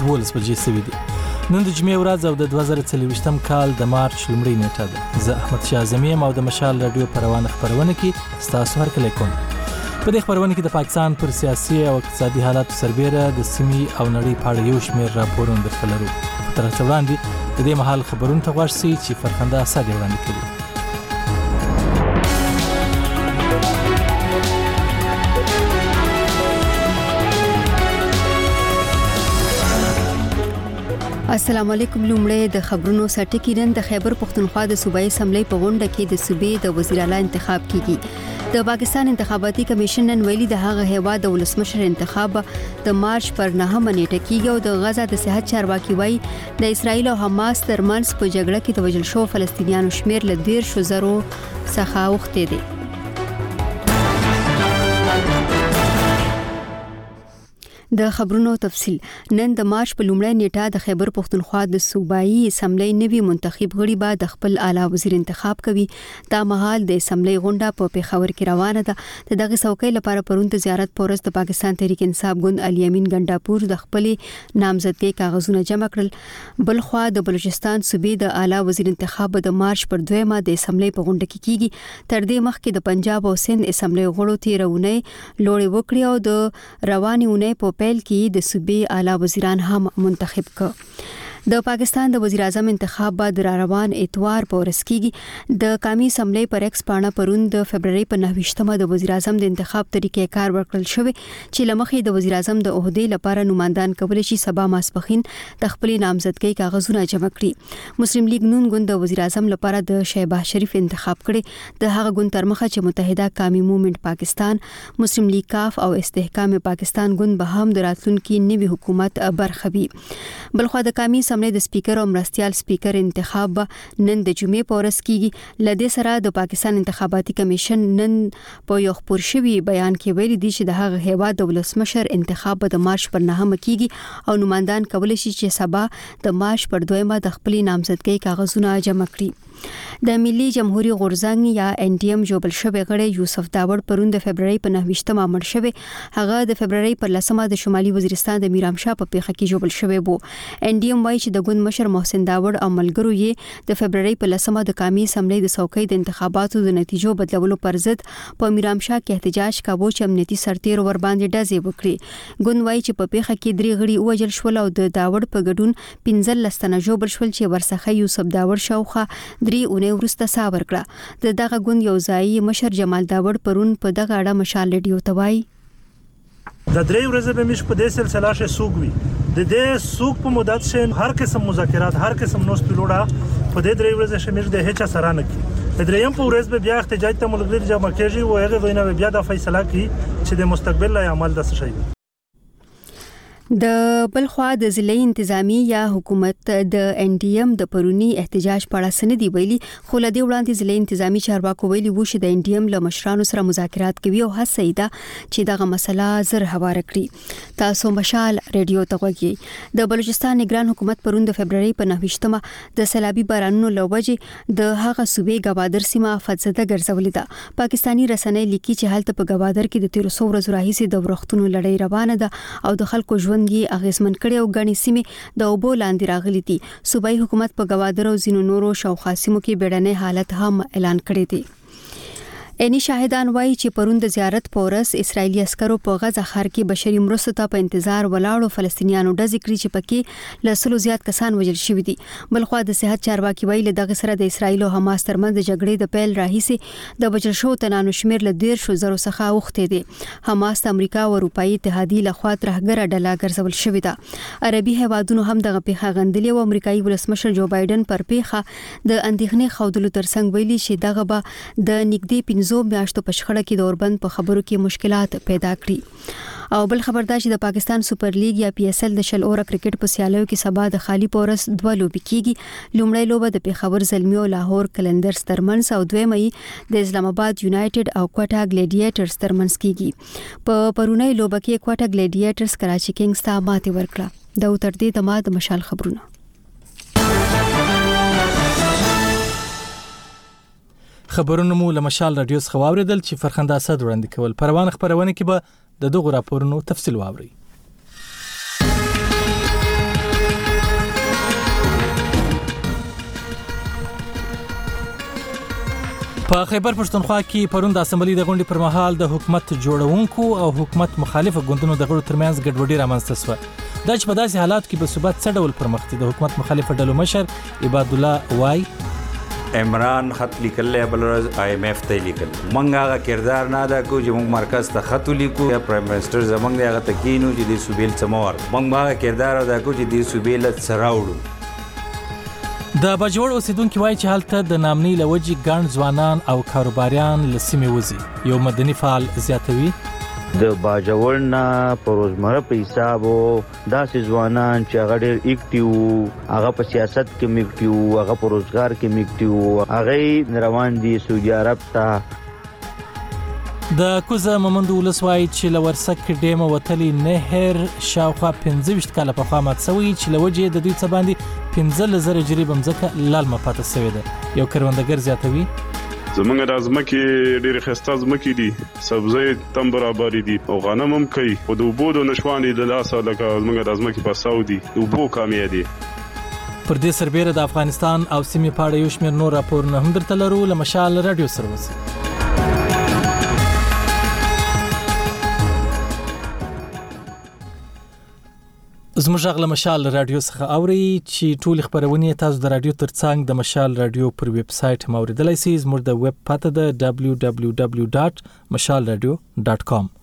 12 بجې سوي دي نن د جمعې ورځ او د 2023م کال د مارچ لومړۍ نیټه ده زه احمد شاه زمي او د مشال رادیو پروانه خبرونه کې ستاسو هر کله کوم په دې خبرونه کې د پاکستان پر سیاسي او اقتصادي حالاتو سربېره د سیمي او نړۍ په اړه یو شمېر راپورونه درته لرو تر څو وړاندې د دې محل خبرونه ته غواړئ چې فرخنده اسد وړاندې کړي السلام علیکم لومړی د خبرونو سرټکی نن د خیبر پښتونخوا د صوبایي اسمبلی په غونډه کې د صوبې د وزیر اعلی انتخاب کیږي د پاکستان انتخاباتي کمیشن نن ویلي د هغه هوا د ولسمشر انتخاب د مارچ پر 9 نیټه کیږي او د غزا د صحت چارواکي وایي د اسرایل او حماس ترمنځ په جګړه کې د وژل شو فلسطینیانو شمیر ل 13 زرو څخه اوخته دي د خبرونو تفصيل نن د مارچ په لومړۍ نیټه د خیبر پښتونخوا د صوبایي اسمبلی نوي منتخب غړي به د خپل اعلی وزیر انتخاب کوي دا مهال د اسمبلۍ غونډه په پېښور کې روانه ده. د دغې څوکۍ لپاره پرون د زیارت په ورځ د پاکستان تحریک انصاف ګوند علي امین ګنډاپور د خپلې نامزدګۍ کاغذونه جمع کړل. بلخوا د بلوچستان صوبې د اعلی وزیر انتخاب به د مارچ پر دویمه د اسمبلۍ په غونډه کې کېږي. تر دې مخکې د پنجاب او سند اسمبلۍ غړو تېره اونۍ لوړې وکړې او د روانې اونۍ په پیل کې یې د صوبې اعلی وزیران هم منتخب کړ. د پاکستان د وزیراعظم انتخاب به د راروان اتوار په ورځ کیږي د قامي اسمبلی پر ایکس پاڼه پرون د فبرورۍ په 29مه د وزیراعظم د انتخاب طریقې کار ورکړل شوی چې لمخې د وزیراعظم د عہدې لپاره نوماندان کولای شي سبا ماسپخین د خپل نامزدګۍ کاغذونه جمع کړي مسلم لیگ نون ګوند د وزیراعظم لپاره د شهباز شریف انتخاب کړي د هغه ګوند تر مخه چې متحده قامي موومنټ پاکستان مسلم لیگ کاف او استحکام پاکستان ګوند به هم د راتلونکي نوي حکومت برخه وي بلخوا د قامي اسمبلۍ د سپیکر او مرستیال سپیکر انتخاب به نن د جمعې په ورځ کیږي لدې سره د پاکستان انتخاباتي کمیشن نن په یو خبر شوی بیان کې ویلي دي چې د هغه هیوا د ولسمشر انتخاب به د مارچ پر 9 کیږي او نوماندان کولای شي چې سبا د مارچ پر 2 د خپل نامزدګۍ کاغذونه جمع کړي د ملي جمهوري غورځنګ یا ان ډي ام ژوبل شوی غړی یوسف داوړ پرون د فبرورۍ په 29مه مړ شوی هغه د فبرورۍ پر لسمه د شمالي وزیرستان د میرامشاه په پیښه کې ژوبل شوی وو ان ډي ام وایي چې د ګوند مشر محسن داوړ او ملګرو یې د فبرورۍ په لسمه د قامي اسمبلۍ د څوکۍ د انتخاباتو د نتیجو بدلولو پر ضد په میرامشاه کې احتجاج کاوه چې امنیتي سرتیرو ورباندې ډزې وکړي ګوند وایي چې په پیښه کې درې غړي ووژل شول او د داوړ په ګډون پنځلس تنه ژوبل شول چې ورڅخه یوسف داوړ شاوخوا درې اونۍ وروسته ساه ورکړه. د دغه ګوند یو ځایي مشر جمال داوړ پرون په دغه اړه مشال رډیو ته وایي. دا درې ورځې به مېږ په دې سلسله کښې سوق وي. د دې سوق په مدت کښې هر قسم مذاکرات، هر قسم نوس پیلوړه په دې درې ورځې کښې مېږ د هېچا سره نه کړي. د درېیم په ورځ به بیا احتجاج ته ملګري جمع کېږي او هغې ځای نه به بیا دا فیصله کړي چې د مستقبل لایحه عمل د څه شی وي. د بلخوا د ضلعي انتظامی یا حکومت د ان ډي ام د پرونی احتجاج په اړه سند دی ویلي خو لدی وړاندې ضلعي انتظامی چارواکو ویلي وو چې د ان ډي ام له مشرانو سره مذاکرات کوي او هڅه یې ده چې دغه مسله زر هواره کړي تاسو مشال ریډیو ته غوږی د بلوچستان نگران حکومت پرون د فبرवरी په 9مه د سیلابي بارانونو لوجه د هغه صوبې ګوادر سیمه افتزده ګرځولې ده. پاکستاني رسنۍ لیکي چې هلته په ګوادر کې د تېرو څو ورځو راهیسې د ورښتونو لړۍ روانه ده او د خلکو ژوند یې اغېزمن کړی او ګڼې سیمې د اوبو لاندې راغلي دي. صوبايي حکومت په ګوادر او ځینو نورو شاوخوا سیمو کې بېړنی حالت هم اعلان کړی دی. عیني شاهدان وایي چې پرون د زیارت په ورځ اسرایلي عسکرو په غزه ښار کې بشري مرستو ته په انتظار ولاړو فلسطینیانو ډزې کړي چې پکې له سلو زیات کسان وژل شوي دي بلخوا د صحت چارواکي وایي له دغه سره د اسرایل او حماس ترمنځ د جګړې د پیل راهیسې د وژل شوو تنانو شمیر له دیر شو زرو څخه اوخته دي حماس د امریکا او اروپایي اتحادیې لخوا ترهګره ډله ګرځول شوې ده عربي هیوادونو هم دغه پیښه غندلې او امریکایي ولسمشر جو بایډن پر پیښه د اندېښنې ښودلو ترڅنګ ویلي چې دغه به د نږدې پنځو میاشتو په شخړه کې د اوربند په خبرو کې مشکلات پیدا کړي. او بل خبر دا چې د پاکستان سپر لیګ یا پي ایس ایل د شل اوره کرکټ په سیالیو کې سبا د خالي په ورځ دوه لوبې کېږي، لومړۍ لوبه د پېښور زلمي او لاهور قلندرز ترمنځ او دویمه یې د اسلام اباد یونایټډ او کوټه ګلیډیټرز ترمنځ کېږي. په پرونۍ لوبه کې کوټه ګلیډیټرز کراچي کینګز ته ماتې ورکړه. دا و تر دې دمه د مشال خبرونه. خبرونه مو له مشال رادیو څخه واوریدل چې فرخنده اسد وړاندې کول پروان خبرونه کې به د دغه راپورونو تفصیل واوري په خیبر پښتونخوا کې پرون د اسمبلی د غونډې پر مهال د حکومت جوړونکو او حکومت مخالف ګوندونو د غړو ترمنځ ګډوډي رامنځته شوه دا چې په داسې حالاتو کې به صوبه څه ډول پرمختګ د حکومت مخالفه ډلو مشر عباد الله وای عمران خط لیکل بل ورځ آی ایم ایف ته لیکل مونږ هغه کردار نه ادا کو چې مونږ مرکز ته خط لیکو یا پرایم منسٹر زمونږ دی هغه تکینو چې د سوبیل سمور مونږ هغه کردار ادا کو چې د سوبیل سراوړو د بجوړ اوسیدونکو وایي چې هلته د نامنۍ لوجي ګڼ ځوانان او کاروباریان لسیمه وزي یو مدني فعال زیاتوي د باجوړ نه پروزمره په حساب داسې ځوانان چې هغه ډېر اکټیو هغه په سیاست کې مکټیو هغه په روزګار کې مکټیو هغه روان دي سعودي عرب ته د کوزه مومند ولس وایي چې له ورسک ډیمه وتلی نهر شاوخوا 15 کاله پخوا مات شوی چې له وجې د دوی څه باندې 15 زره جریب مځکه لالمه پاتې شوې ده یو کروندګر زیاتوي زمونږ د ځمکې ډېرې خسته ځمکې دي سبزۍ تم برابر دي او غنم هم کوي خو د اوبو د نشوانې د لاسه لکه زمونږ د ځمکې پساو دي د اوبو کمی دی پر دې سربېره د افغانستان او سیمې په اړه یو شمېر نور راپورونه هم درته لرو له مشال رادیو سره اوسئ زموږ غل مشال رادیو څخه اوري چې ټول خبرونه تاسو د رادیو ترڅنګ د مشال رادیو پر ویب سټ هم اوریدلای شئ زموږ د ویب پته د www.mashalradio.com ډاټ کام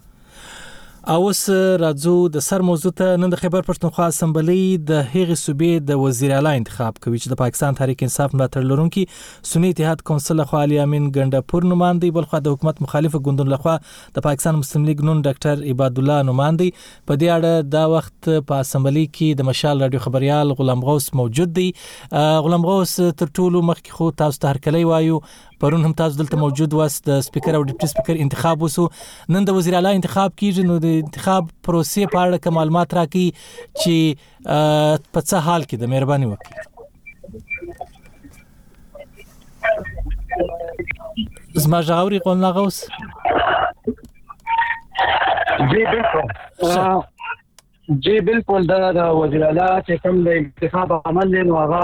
اوس راځو د سر موضوع ته نن د خیبر پښتونخوا اسمبلی د هغې صوبې د وزیر اعلی انتخاب کوي چې د پاکستان تحریک انصاف ملاتړ لرونکي سنی اتحاد کونسل لخوا علي امین ګنډپور نوماندی بلخوا د حکومت مخالف ګوندونو لخوا د پاکستان مسلم لیګ نون ډاکټر عباد الله نوماندی په دې اړه دا وخت په اسمبلی کې د مشال رادیو خبريال غلام غوث موجود دی غلام غوث تر ټولو مخکې خو تاسو ته هرکلی وایو پرون هم تاسو دلته موجود واست د سپیکر او ډیپټي سپیکر انتخاب وسو نن د وزیر اعلی انتخاب کیږي نو د انتخاب پروسې په اړه کوم معلومات راکړي چې په څه حال کې د مهرباني وکړي زما ژغوري قول نه غوس جی بالکل جی بالکل دا وزیر اعلی چې کوم د انتخاب عمل نه هغه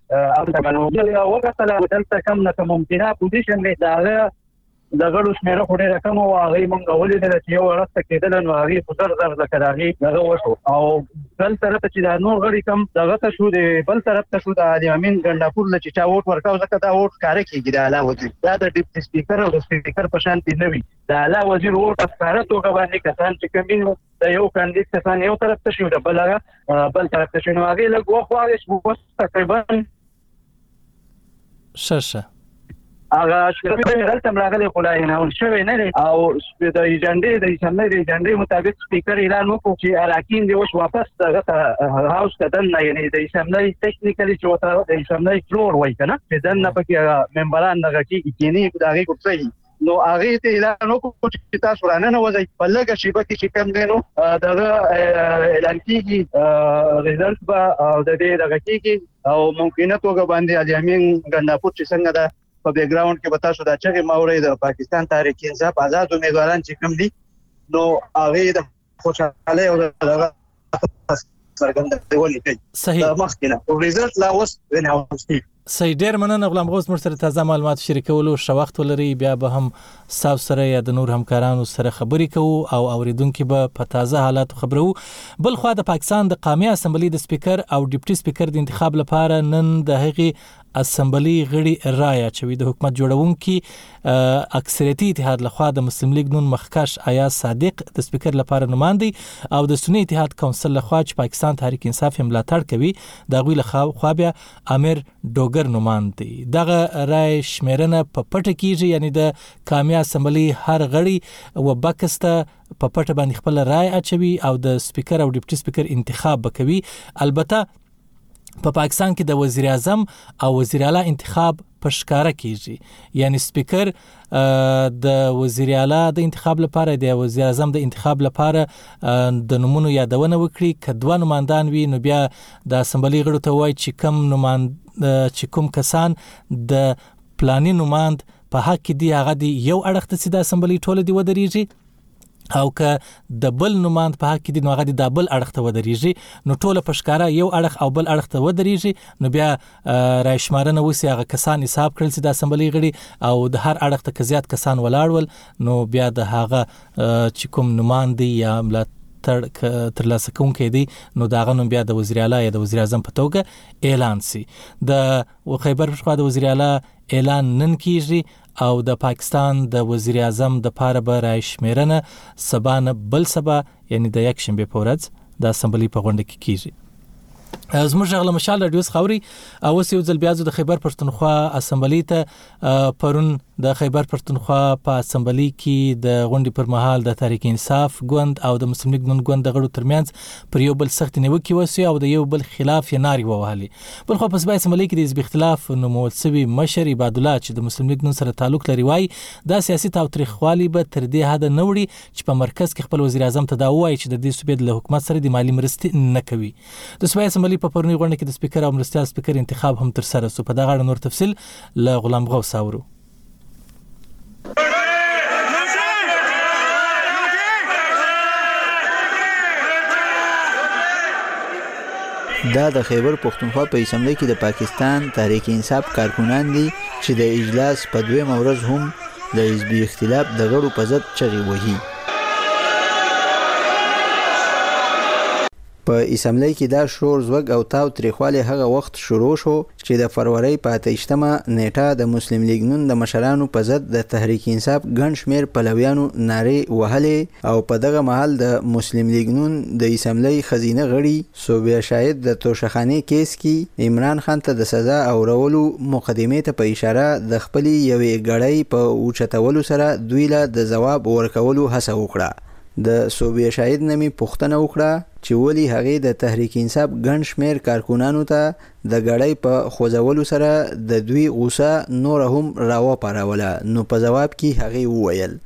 او دا باندې یو وکړه چې دلته کم نه کوم ممکنه پوزیشن دی دا د غړو شمیر خو ډیره کم او هغه مونږ ولې د چې یو ورسته کېدل نو هغه په زر زر د کراغي دغه وشو او بل طرف چې دا نور غړي کم دغه ته شو دی بل طرف ته شو د علي امین ګنداپور لچ چا ووټ ورکاو ځکه دا ووټ کار کیږي دا علاوه دي دا د ډیپټي سپیکر او سپیکر په شان دی نه وي دا علاوه وزیر ووټ افکار توګه باندې کسان چې کمینو د یو کاندید کسان یو طرف ته شي او د بل بل طرف ته شي نو هغه لږ وخت غواړي چې اوس تقریبا شه شه هغه شکرې دلته مراغلي خلای نه ول شوې نه او د ایجنډې د اسمبلی د ایجنډې مطابق سپیکر اعلان وکړ چې اراکین دی اوس واپس دغه ته هاوس ته دن نه یعنی د اسمبلی ټیکنیکلی چې وته د اسمبلی فلور وای کنه چې دن نه پکې ممبران دغه کې کینی دغه کوڅه نو هغه ته اعلان وکړو چې تاسو رانه وځي په لګه شی به چې کم دینو دغه اعلان کیږي ریزلټ به د دې دغه کیږي او ممکنه توګه باندې الیامین ګنداپور چې څنګه ده په بیک ګراوند کې به تاسو دا چې موري د پاکستان تحریک انصاف آزاد امیدواران چې کم دي نو هغه د خوشاله او دغه څرګندونه ولیکي صحیح مخکنه او ریزلټ لا اوس اناونس کیږي صحیح ډیر مننه غلام غوث مر سره تازه معلومات شریکولو ښه وخت ولري بیا به هم تاسو سره یا د نور همکارانو سره خبرې کوو او اوریدونکو به په تازه حالاتو خبرو بل خو د پاکستان د قامي اسمبلی د سپیکر او ډیپټي سپیکر د انتخاب لپاره نن د هغې اسمبلی غړي رای اچوي د حکومت جوړونکي اکثریتي اتحاد لخوا د مسلم لیګ نون مخکش ایاز صادق د سپیکر لپاره نوماندي او د سنی اتحاد کونسل لخوا چې پاکستان تحریک انصاف هم ملاتړ کوي د غوی لخوا بیا امیر ډوګر نوماندي دغه رای شمیرنه په پټه کیږي یعنی د قامي اسمبلی هر غړي و بکسته په پټه باندې خپل رای اچوي او د سپیکر او ډیپټي سپیکر انتخاب بکوي البته په پاکستان کې د وزیر اعظم او وزیر اعلی انتخاب په ښکارا کیږي یعنی سپیکر د وزیر اعلی د انتخاب لپاره د وزیر اعظم د انتخاب لپاره د نمونو یادونه وکړي ک دوه نماندان وي نو بیا د اسمبلی غړو ته وایي چې کم نماند چې کوم کسان د پلاني نماند په حق کې دی هغه دی یو اړخ ته سیده اسمبلی ټوله دی ودرېږي او که د بل نوماند په حق کې دي نو هغه د بل اړخ ته ودرېږي نو ټوله پښکارا یو اړخ او بل اړخ ته ودرېږي نو بیا رايشمارنه وسی هغه کسان حساب کړل چې د اسمبلی غړي او د هر اړخ ته کزيات کسان ولاړول نو بیا د هغه چې کوم نوماند یا ملت تر لاسه کوونکې دي نو دا غنوم بیا د وزیر اعلی یا د وزیر اعظم په توګه اعلان سي د خیبر پښتونخوا د وزیر اعلی اعلان نن کیږي او د پاکستان د وزیر اعظم د پاره به رای شمیرنه سبا نه بل سبا یعنی د یک شنبه په ورځ د اسمبلی په غونډه کې کیږي زموږ غل مشال رادیو خوري او اوس یو ځل بیا د خیبر پښتونخوا اسمبلی ته پرون د خیبر پښتونخوا په اسمبلی کې د غونډې پر مهال د تحریک انصاف ګوند او د مسلم لیګ نون ګوند د غړو ترمنځ پر یو بل سخت نیوکې وسوي او د یو بل خلاف یې ناری ووهلې بلخوا په سبا اسمبلۍ کې د حزب اختلاف نومول سوي مشر عبادالله چې د مسلم لیګ نون سره تعلق لري وایي دا سیاسي تاوتریخوالي به تر دې حده نه وړي چې په مرکز کې خپل وزیر اعظم ته دا ووایي چې د دې صوبې له حکومت سره د مالي مرستې نه کوي د صوبایي اسمبلۍ په پرونۍ غونډه کې د سپیکر او مرستیال سپیکر انتخاب هم ترسره سو په دغه اړه نور تفصیل له غلام غوث اورو دا د خیبر پښتونخوا په اسمبلی کې د پاکستان تحریک انصاف کارکنان دي چې د اجلاس په دویمه ورځ هم د حزبي اختلاف د غړو په ضد چغې وهي په اسمبلۍ کې دا شور ځوږ او تاو تریخوالی هغه وخت شروع شو چې د فرورۍ په اته ویشت مه نېټه د مسلم لیګ نون د مشرانو په ضد د تحریک انصاف ګڼ شمېر پلویانو نارې وهلې او په دغه مهال د مسلم لیګ نون د اسمبلۍ ښځینه غړي صوبیه شاهد د توشخانې کېس کې عمران خان ته د سزا اورولو مقدمې ته په اشاره د خپلې یوې ګړۍ په اوچتولو سره دوی له د ځواب ورکولو هڅه وکړه. د صوبیه شاهد نه مې پوښتنه وکړه چې ولي هغې د تحریک انصاف ګڼ شمیر کارکنانو ته د ګړۍ په خوځولو سره د دوی غوسه نوره هم راوپاروله نو په ځواب کې هغې وویل.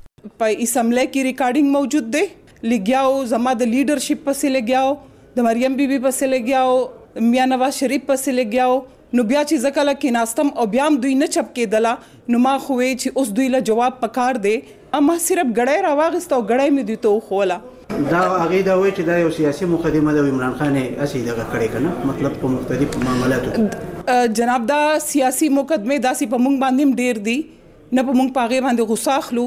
په اسمبلۍ کې ریکارډینګ موجود دی، لګیاو زما د لیډر شیپ پسې لګیاو، د مریم بي بي پسې لګیاو، میا نواز شریف پسې لګیاو، نو بیا چې زه کله کیناستم او بیا هم دوی نه چپ کیدله نو ما خو وې چې اوس دوی له جواب پکار دې ما صرف ګړی راواغیسته او ګړی مې دوی ته وښوله. دا هغه دا وې چې دا یو سیاسي مقدمه ده او عمران خان یې اسی دغه کړې کنه مطلب په مختلف معاملاتو کې. جناب دا سیاسي مقدمه داسې په مونږ باندې هم ډیر دي. نه به موږ په هغې باندې غوسه اخلو،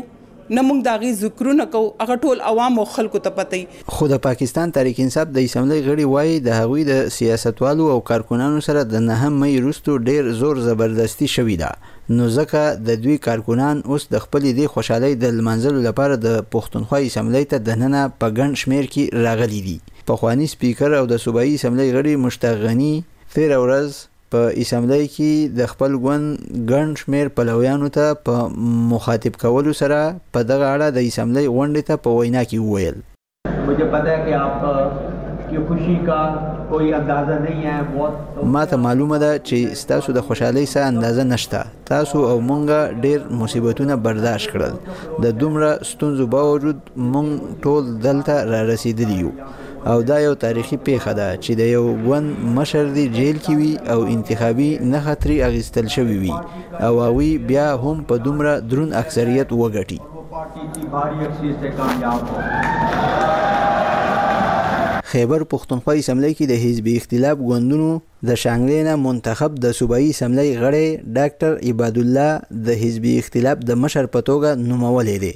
نه موږ د هغې ذکرونه کوو، هغه ټول عوامو او خلکو ته پته وي. خو د پاکستان تحریک انصاف د اسمبلۍ غړي وايي، د هغوی د سیاستوالو او کارکنانو سره د نهم مۍ وروسته ډېر زور زبردستي شوې ده، نو ځکه د دوی کارکنان اوس د خپلې دې خوشحالۍ د لمانځلو لپاره د پښتونخوا اسمبلۍ ته دننه په ګڼ شمېر کې راغلي دي. پخواني سپیکر او د صوبايي اسمبلۍ غړي مشتاق غني تېره ورځ، په اسمبلۍ کې د خپل ګوند ګڼ شمېر پلویانو ته په مخاطب کولو سره په دغه اړه د اسمبلۍ غونډې ته په وینا کې وویل. مجھے پتہ ہے کہ آپ کی خوشی کا کوئی اندازہ نہیں ہے بہت. ماته معلومه ده چې ستاسو د خوشحالۍ څه اندازه نشته، تاسو او مونږ ډېر مصیبتونه برداشت کړل، د دومره ستونزو باوجود مونږ ټول دلته رارسېدلي یو. او دا یو تاریخي پیښه ده چې د یو ګوند مشر دی جیل کې وي او انتخابي نه خطرې اغیستل شوی وي او هغوی بیا هم په دومره درون اکثریت وګټي خیبر پښتونخوا اسمبلۍ کې د حزب اختلاف ګوندونو د شانګلې نه منتخب د صوبایي اسمبلۍ غړی ډاکټر عباد الله د حزب اختلاف د مشر په توګه نومولی دی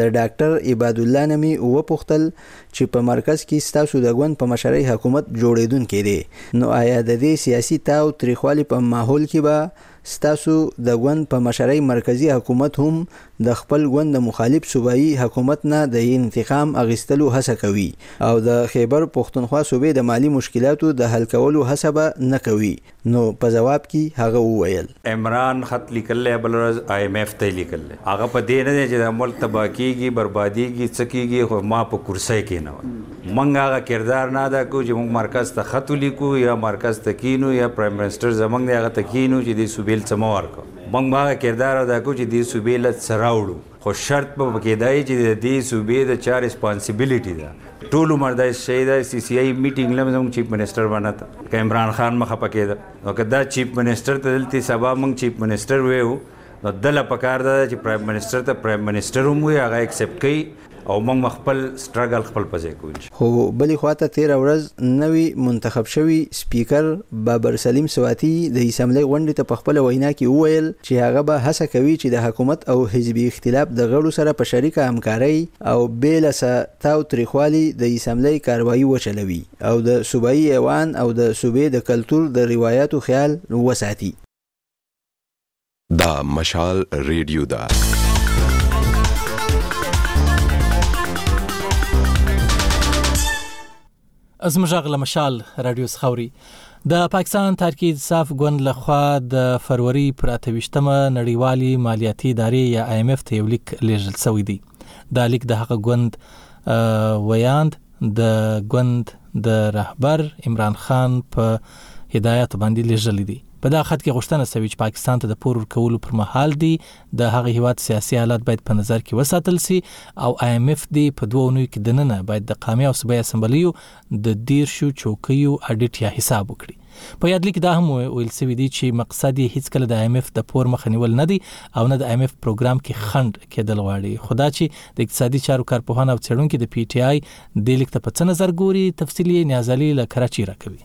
د ډاکټر عباد الله نه مې وپوښتل چې په مرکز کې ستاسو د ګوند په مشرۍ حکومت جوړېدونکی دی، نو ایا د دې سیاسي تاو تریخوالي په ماحول کې به ستاسو د ګوند په مشرۍ مرکزي حکومت هم د خپل ګوند د مخالف صوبايي حکومت نه د انتقام اخیستلو هڅه کوي او د خېبر پښتونخوا صوبې د مالي مشکلاتو د حل کولو هڅه به نه کوي؟ نو په ځواب کی هغه وویل. عمران خط لیکلی دی بله ورځ آی ایم ایف ته یې لیکلی دی هغه په دې نه دی چې دا ملک تباه کیږي بربادیږي څه کیږي خو ما په کرسۍ کینول موږ هغه کردار نه ادا کوو چې موږ مرکز ته خط ولیکو یا مرکز ته کینو یا پرایم منسټر زموږ دی هغه ته کینو چې دې صوبې له څه مه ورکوه موږ به هغه کردار ادا کوو چې دې صوبې له څه راوړو. خو شرط به پکې دا وي چې د دې صوبې د چا ریسپانسیبیلیټي ده. ټول عمر دا شی ده سي سي آی میټینګ لم زموږ چیف منسټر به نه ته که عمران خان مخه پکې ده نو که دا چیف منسټر ته دلته سبا موږ چیف منسټر ویو نو دله پکار دا ده چې پرایم منسټر ته پرایم منسټر هم وي هغه ایکسپټ کوي او موږ به خپل سټرګل خپل په ځای کوو. خو بلې خوا ته تېره ورځ نوی منتخب شوی سپیکر بابر سلیم سواتي د اسمبلۍ غونډې ته په خپله وینا کې وویل چې هغه به هڅه کوي چې د حکومت او حزبي اختلاف د غړو سره په شریکه همکارۍ او بې له څه تاو تریخوالي د اسمبلۍ کاروايي وچلوي او د صوبايي ایوان او د صوبې د کلتور د روایاتو خیال وساتي. دا مشال ريډيو ده. زموږ غږ له مشال رادیو څخه اوري د پاکستان تحریک انصاف ګوند لخوا د فروری پر 28مه نړیوالي مالیاتي ادارې یا آی ایم ایف ته یو لیک لیږل شوی دی دا لیک د هغه ګوند ویاند د ګوند د رهبر عمران خان په هدایت باندې لیږلي دي په دا خط کې غوښتنه شوې چې پاکستان ته د پور ورکولو پر مهال دی د هغه هیواد سیاسي حالات باید په نظر کې وساتل شي او آی ایم ایف دی په دوه اونیو کې دننه باید د قامي او صوبایي اسمبلیو د دیرشو چوکیو اډیټ یا حساب وکړي په یاد لیک دا هم ویل شوي دي چې مقصد یې هیڅکله د آی ایم ایف د پور مخه نیول نه دی او نه د آی ایم ایف پروګرام کې خند کېدل غواړي خو دا چې د اقتصادي چارو کارپوهان او څېړونکي د پی ټی آی د لیک ته په څه نظر ګوري تفصیل یې نیازعلي له کراچي راکوي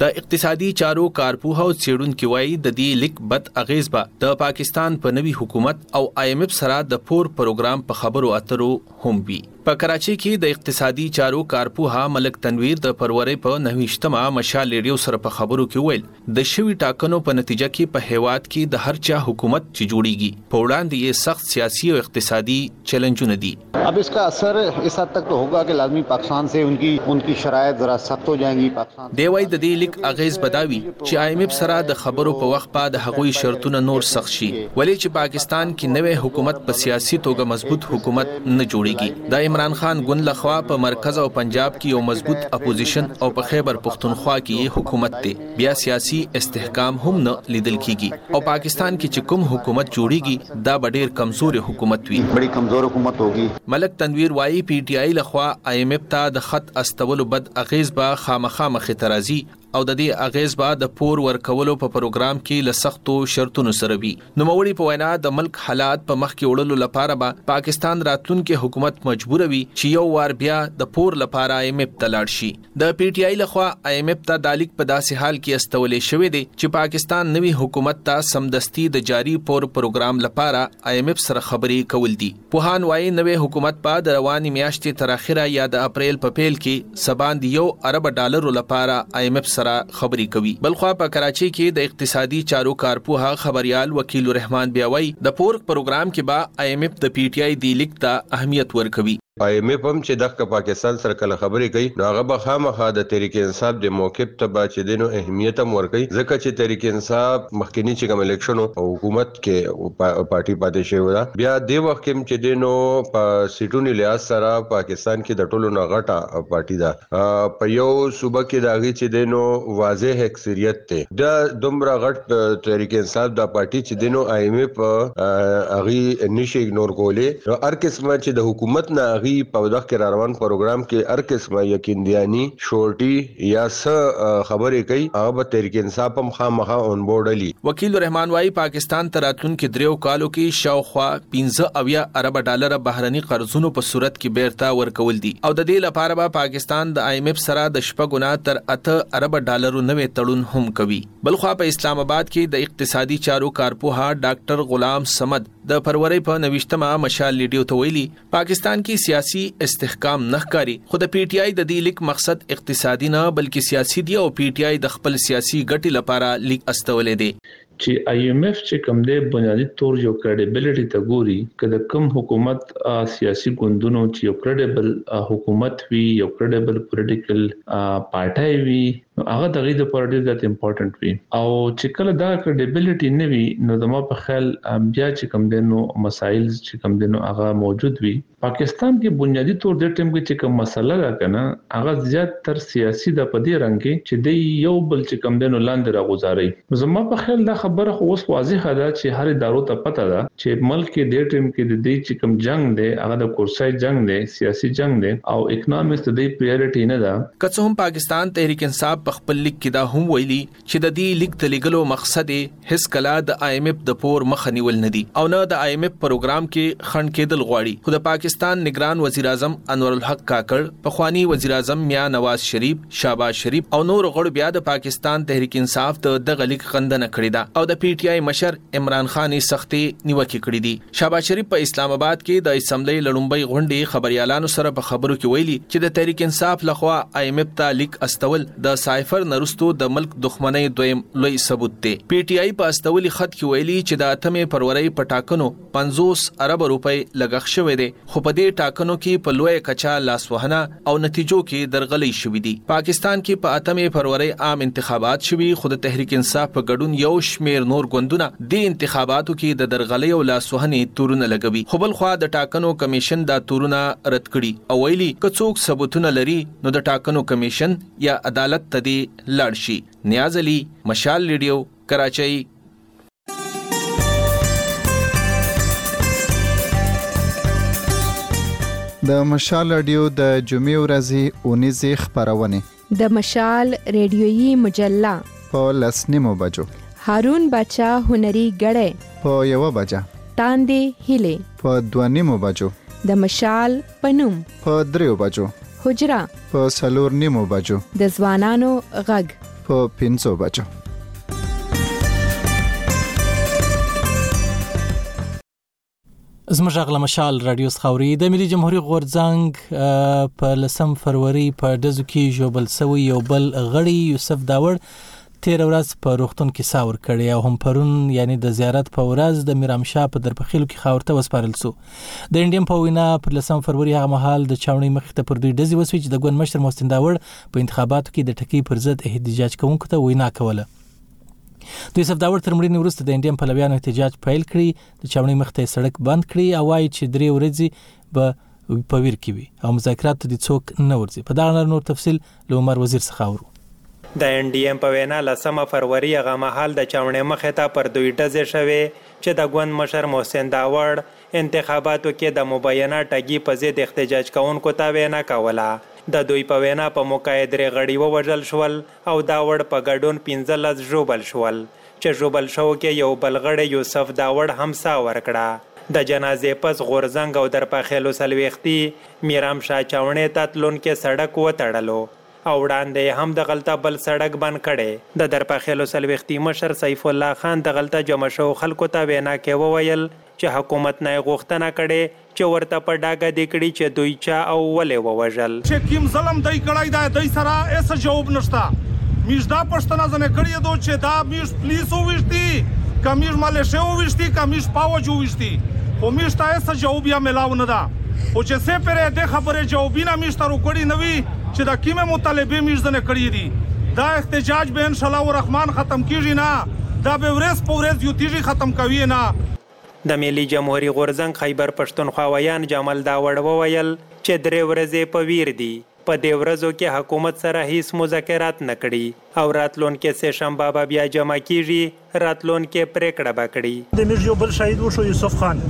د اقتصادي چارو کارپوه او څېړونکي وایي د دې لیک بد اغیز به د پاکستان په نوي حکومت او آی ایم ایف سره د پور پروګرام په خبرو اترو هم وي په کراچۍ کې د اقتصادي چارو کارپوه ملک تنویر د فرورۍ په نهه ویشت مه مشال رېډیو سره په خبرو کې وویل، د شوي ټاکنو په نتیجه کې په هېواد کې د هر چا حکومت چې جوړېږي، په وړاندې یې سخت سیاسي او اقتصادي چیلنجونه دي. اب اسکا اثر اس حد تک تو هوګا کې لازمي پاکستان سې ان کی ان کی شرایط ذرا سخت هو جاینګي. دی وايي د دې لیک اغېز به دا وي چې آی اېم اېف سره د خبرو په وخت به د هغوی شرطونه نور سخت شي ولې چې پاکستان کې نوی حکومت په سیاسي توګه مضبوط حکومت نه جوړېږي د عمران خان ګوند له خوا په مرکز او پنجاب کې یو مضبوط اپوزیشن او په خیبر پښتونخوا کې یې حکومت دی بیا سیاسي استحکام هم نه لیدل کېږي او پاکستان کې چې کوم حکومت جوړېږي دا به ډیر کمزوری حکومت وی. بړی کمزور حکومت هوګی. ملک تنویر وايي، پي ټي آي لخوا آی اېم اېف ته د خط استولو بد اغېز به خامخا مخې ته راځي او د دې اغېز به د پور ورکولو په پروګرام کې له سختو شرطونو سره وي. نوموړي په وینا، د ملک حالات په مخکې وړلو لپاره به پاکستان راتلونکی حکومت مجبوره وي چې یو وار بیا د پور لپاره آی اېم اېف ته لاړ شي. د پي ټي آی لخوا آی ایم ایف ته دا لیک په داسې حال کې استولی شوی دی چې پاکستان نوي حکومت ته سمدستي د جاري پور پروګرام لپاره آی ایم ایف سره خبرې کول دي پوهان وایي نوی حکومت به د روانې میاشتې تر اخره یا د اپریل په پیل کې څه باندې یو ارب ډالرو لپاره آی ایم ایف سره خبرې کوي بلخوا په کراچۍ کې د اقتصادي چارو کارپوه خبریال وکیل الرحمن بیا وایي د پور پروګرام کې به آی ایم ایف د پي ټي آی دې لیک ته اهمیت ورکوي آی ایم ایف هم چه دښکه پاکستان سره کله خبری کوي نو هغه به خامخا د تحریک انصاف دی موقف ته به چه دی نو اهمیت هم ورکوي ځکه چه تحریک انصاف مخکنی چه کوم الیکشن وو په حکومت کی پارټی پاتی شوی وه بیا دی وخت کی هم چه دی نو په سیټونی لحاظ سره پاکستان کی د ټولو نه غټه پارټی ده. په یو صوبه کې د هغې چې دی نو واضح اکثریت دی د دومره غټ د تحریک انصاف دا پارټي چې دی نو آی ایم ایف هغه نشي اګنور کولی نو هر قسمه چې د حکومت نه هغه په دغه کې را روان پروګرام کې هر قسمه یقیندیانی شورټي یا څه خبرې کوي هغه به تحریک انصاف هم خامخا اون بورډ لی وکیل رحمان وايي پاکستان ته راتلونکي دریو کالو کې شاوخوا پنځه اویا اربه ډالر بهرني قرضونو په صورت کې بېرته ورکول دي او د دې لپاره به پاکستان د آی اېم اېف سره د شپږو نه تر اته اربه ډالرو نوی تړون هم کوي. بلخوا په اسلام اباد کې د اقتصادي چارو کارپوه ډاکټر غلام صمد د فرورۍ په نویشت مه مشال رېډیو ته ویلي، پاکستان کې سیاسي استحکام نه ښکاري، خو د پي ټي آی د دې لیک مقصد اقتصادي نه بلکې سیاسي دی او پي ټي آی د خپل سیاسي ګټې لپاره لیک استولی دی. چی آی ایم ایف چی کوم دی بنیادی طور یو کریډیبیلیټی ته ګوری که د کوم حکومت آ سیاسی ګوندونو چی یو کریډیبل آ حکومت وی یو کریډیبل پولیټیکل آ پارټی وی نو هغه دغی د پر ډیر زیات امپورټنټ وی او چی کله دا کریډیبیلیټی نه وی نو زما په خیال آ بیا چی کوم دی نو مسایل چی کوم دی نو هغه موجود وی. پاکستان کې بنیادي تور دې ټیم کې چې کوم مسله ده کنه هغه زیات تر سیاسي ده په دې رنګ کې چې دی یو بل چې کوم دینو لاندې را غوزاري نو زما په خیال دا خبره خو اوس واضحه ده چې هر ادارو ته پته ده چې ملک کې دې ټیم کې د دې چې کوم جنګ دی هغه د کورسای جنګ دی سیاسي جنګ دی او اکنامس د دې پریارټي نه ده. که څه هم پاکستان تحریک انصاف په خپل لیک کې دا هم ویلي چې د دې لیک د لیږلو مقصد یې هیڅکله د آی ایم ایف د پور مخه نیول نه دي او نه د آی ایم ایف پروګرام کې خنډ کېدل غواړي خو د پاکستان نگران وزیر اعظم انور الحق کاکړ پخوانی وزیر اعظم میا نواز شریف شهباز شریف او نور غړو بیا د پاکستان تحریک انصاف د دغه لیک غندنه کړې ده او د پی ټی آی مشر عمران خان یې سختې نیوکې کړې دي شهباز شریف په اسلام آباد کې د اسمبلی لړومبۍ غونډې خبريالانو سره په خبرو کې ویلي چې د تحریک انصاف لخوا آی ایم ایف ته لیک استول د سایفر نه وروسته د ملک دښمنۍ دویم لوی ثبوت دی. پي ټي آی په استولي خط کې ویلي چې د اتمې فرورۍ په ټاکنو پنځوس اربه روپۍ لګښت شوی دی خو په دې ټاکنو کې په لویه کچه لاسوهنه او نتیجو کې درغلۍ شوي دي. پاکستان کې په اتمې فرورۍ عام انتخابات شوي خو د تحریک انصاف په ګډون یو شمېر نور ګوندونه دې انتخاباتو کې د درغلۍ او لاسوهنې تورونه لګوي خو بلخوا د ټاکنو کمېشن دا تورونه رد کړي او ویلي که څوک ثبوتونه لري نو د ټاکنو کمیشن یا عدالت ته دې لاړ شي نیاز علي مشال ریډیو کراچۍ د مشال رادیو د جمعې ورځې اونیزې خبرونه د مشال رادیويي مجله په لسنیمو بجو هارون بچا هنري غړې په یو بجه تاندې هلي په دوه نیمو بجو د مشال په نوم په دریو بجو حجره په سلور نیمو بجو د ځوانانو غږ په پنځو بجو زموږ غل مشال رادیو سخوري د ملي جمهوریت غورځنګ په لسم فروری په دزو کې جوبل سوی یو بل غړي یوسف داوړ تېره ورځ په روغتون کې ساه ورکړې او هم پرون یعنی د زیارت په ورځ د میرام شاه په درپخیلو کې خاور ته وسپارل شو د انډیم په وینا پر لسم فروری هغه مهال د چاوڼۍ مخې ته پر دوی ډزې وسوې چې د ګوند مشر محسن داوړ په انتخاباتو کې د ټکۍ پر ضد احتجاج کوونکو ته وینا کوله د یوسف داوړ تر مړینې وروسته د انډیم پلویانو احتجاج پیل کړی د چاوڼۍ مخ ته سړک بند کړی او وایي چې درې ورځې به په ویر کې وي او مذاکرات ته دې څوک نه ورځي په دغه اړه نور تفصیل له عمر وزیر څخه اورو. د اېن ډي اېم په وېنا لسمه فروري هغه مهال د چاوڼې مخې ته پر دوی ډزې شوې چې د ګوند مشر محسن داوړ انتخاباتو کې د مبینه ټګي په ضد اختجاج کوونکو ته وېنا کوله. د دوی په وېنا په موقعه درې غړي ووژل شول او داوړ په ګډون پنځلس ژوبل شول. چې ژوبل شوو کې یو بل غړی یوسف داوړ هم ساه ورکړه. د جنازې پس غورځنګ او درپخېلو څلوېښتي میرام شاه چاوڼې ته تلونکې سړک وتړلو او وړاندې یې هم دغلته بل سړک بند کړی. د درپخېلو څلوېښتي مشر سیف الله خان دغلته جمع شوو خلکو ته وینا کې وویل چې حکومت نه یې غوښتنه کړې چې ورته په ډاګه دې کړي چې دوی چا او ولې ووژل. چې کيم ظلم دی کړی ده دی سره هيڅ جواب نشته ميژ دا پښتنه ځنې کړي دو چې دا ميژ پليس وويشتي که ميژ مليشې وويشتي که ميژ پوج وويشتي خو ميژ ته هيڅ جواب يا ملاو نه ده خو چې سه پرې دې خبرې جوابينه ميژ ته روکړي نه وي چې دا کيمې مطالبې ميژ ځنې کړي دي دا احتجاج به انشاءالله الرحمن ختم کيږي نه دا به وريځ په وريځ زيوتيږي ختم کوي يې نه. د ملي جمهوري غورځنګ خیبر پښتونخوا ویاند جمال داوړ وویل چې درې ورځې په ویر دي، په دې ورځو کې حکومت سره هیڅ مذاکرات نه کړي او راتلونکې سه شنبه به بیا جمع کیږي، راتلونکې پریکړه به کړي. زموږ یو بل شهید وشو یوسف خان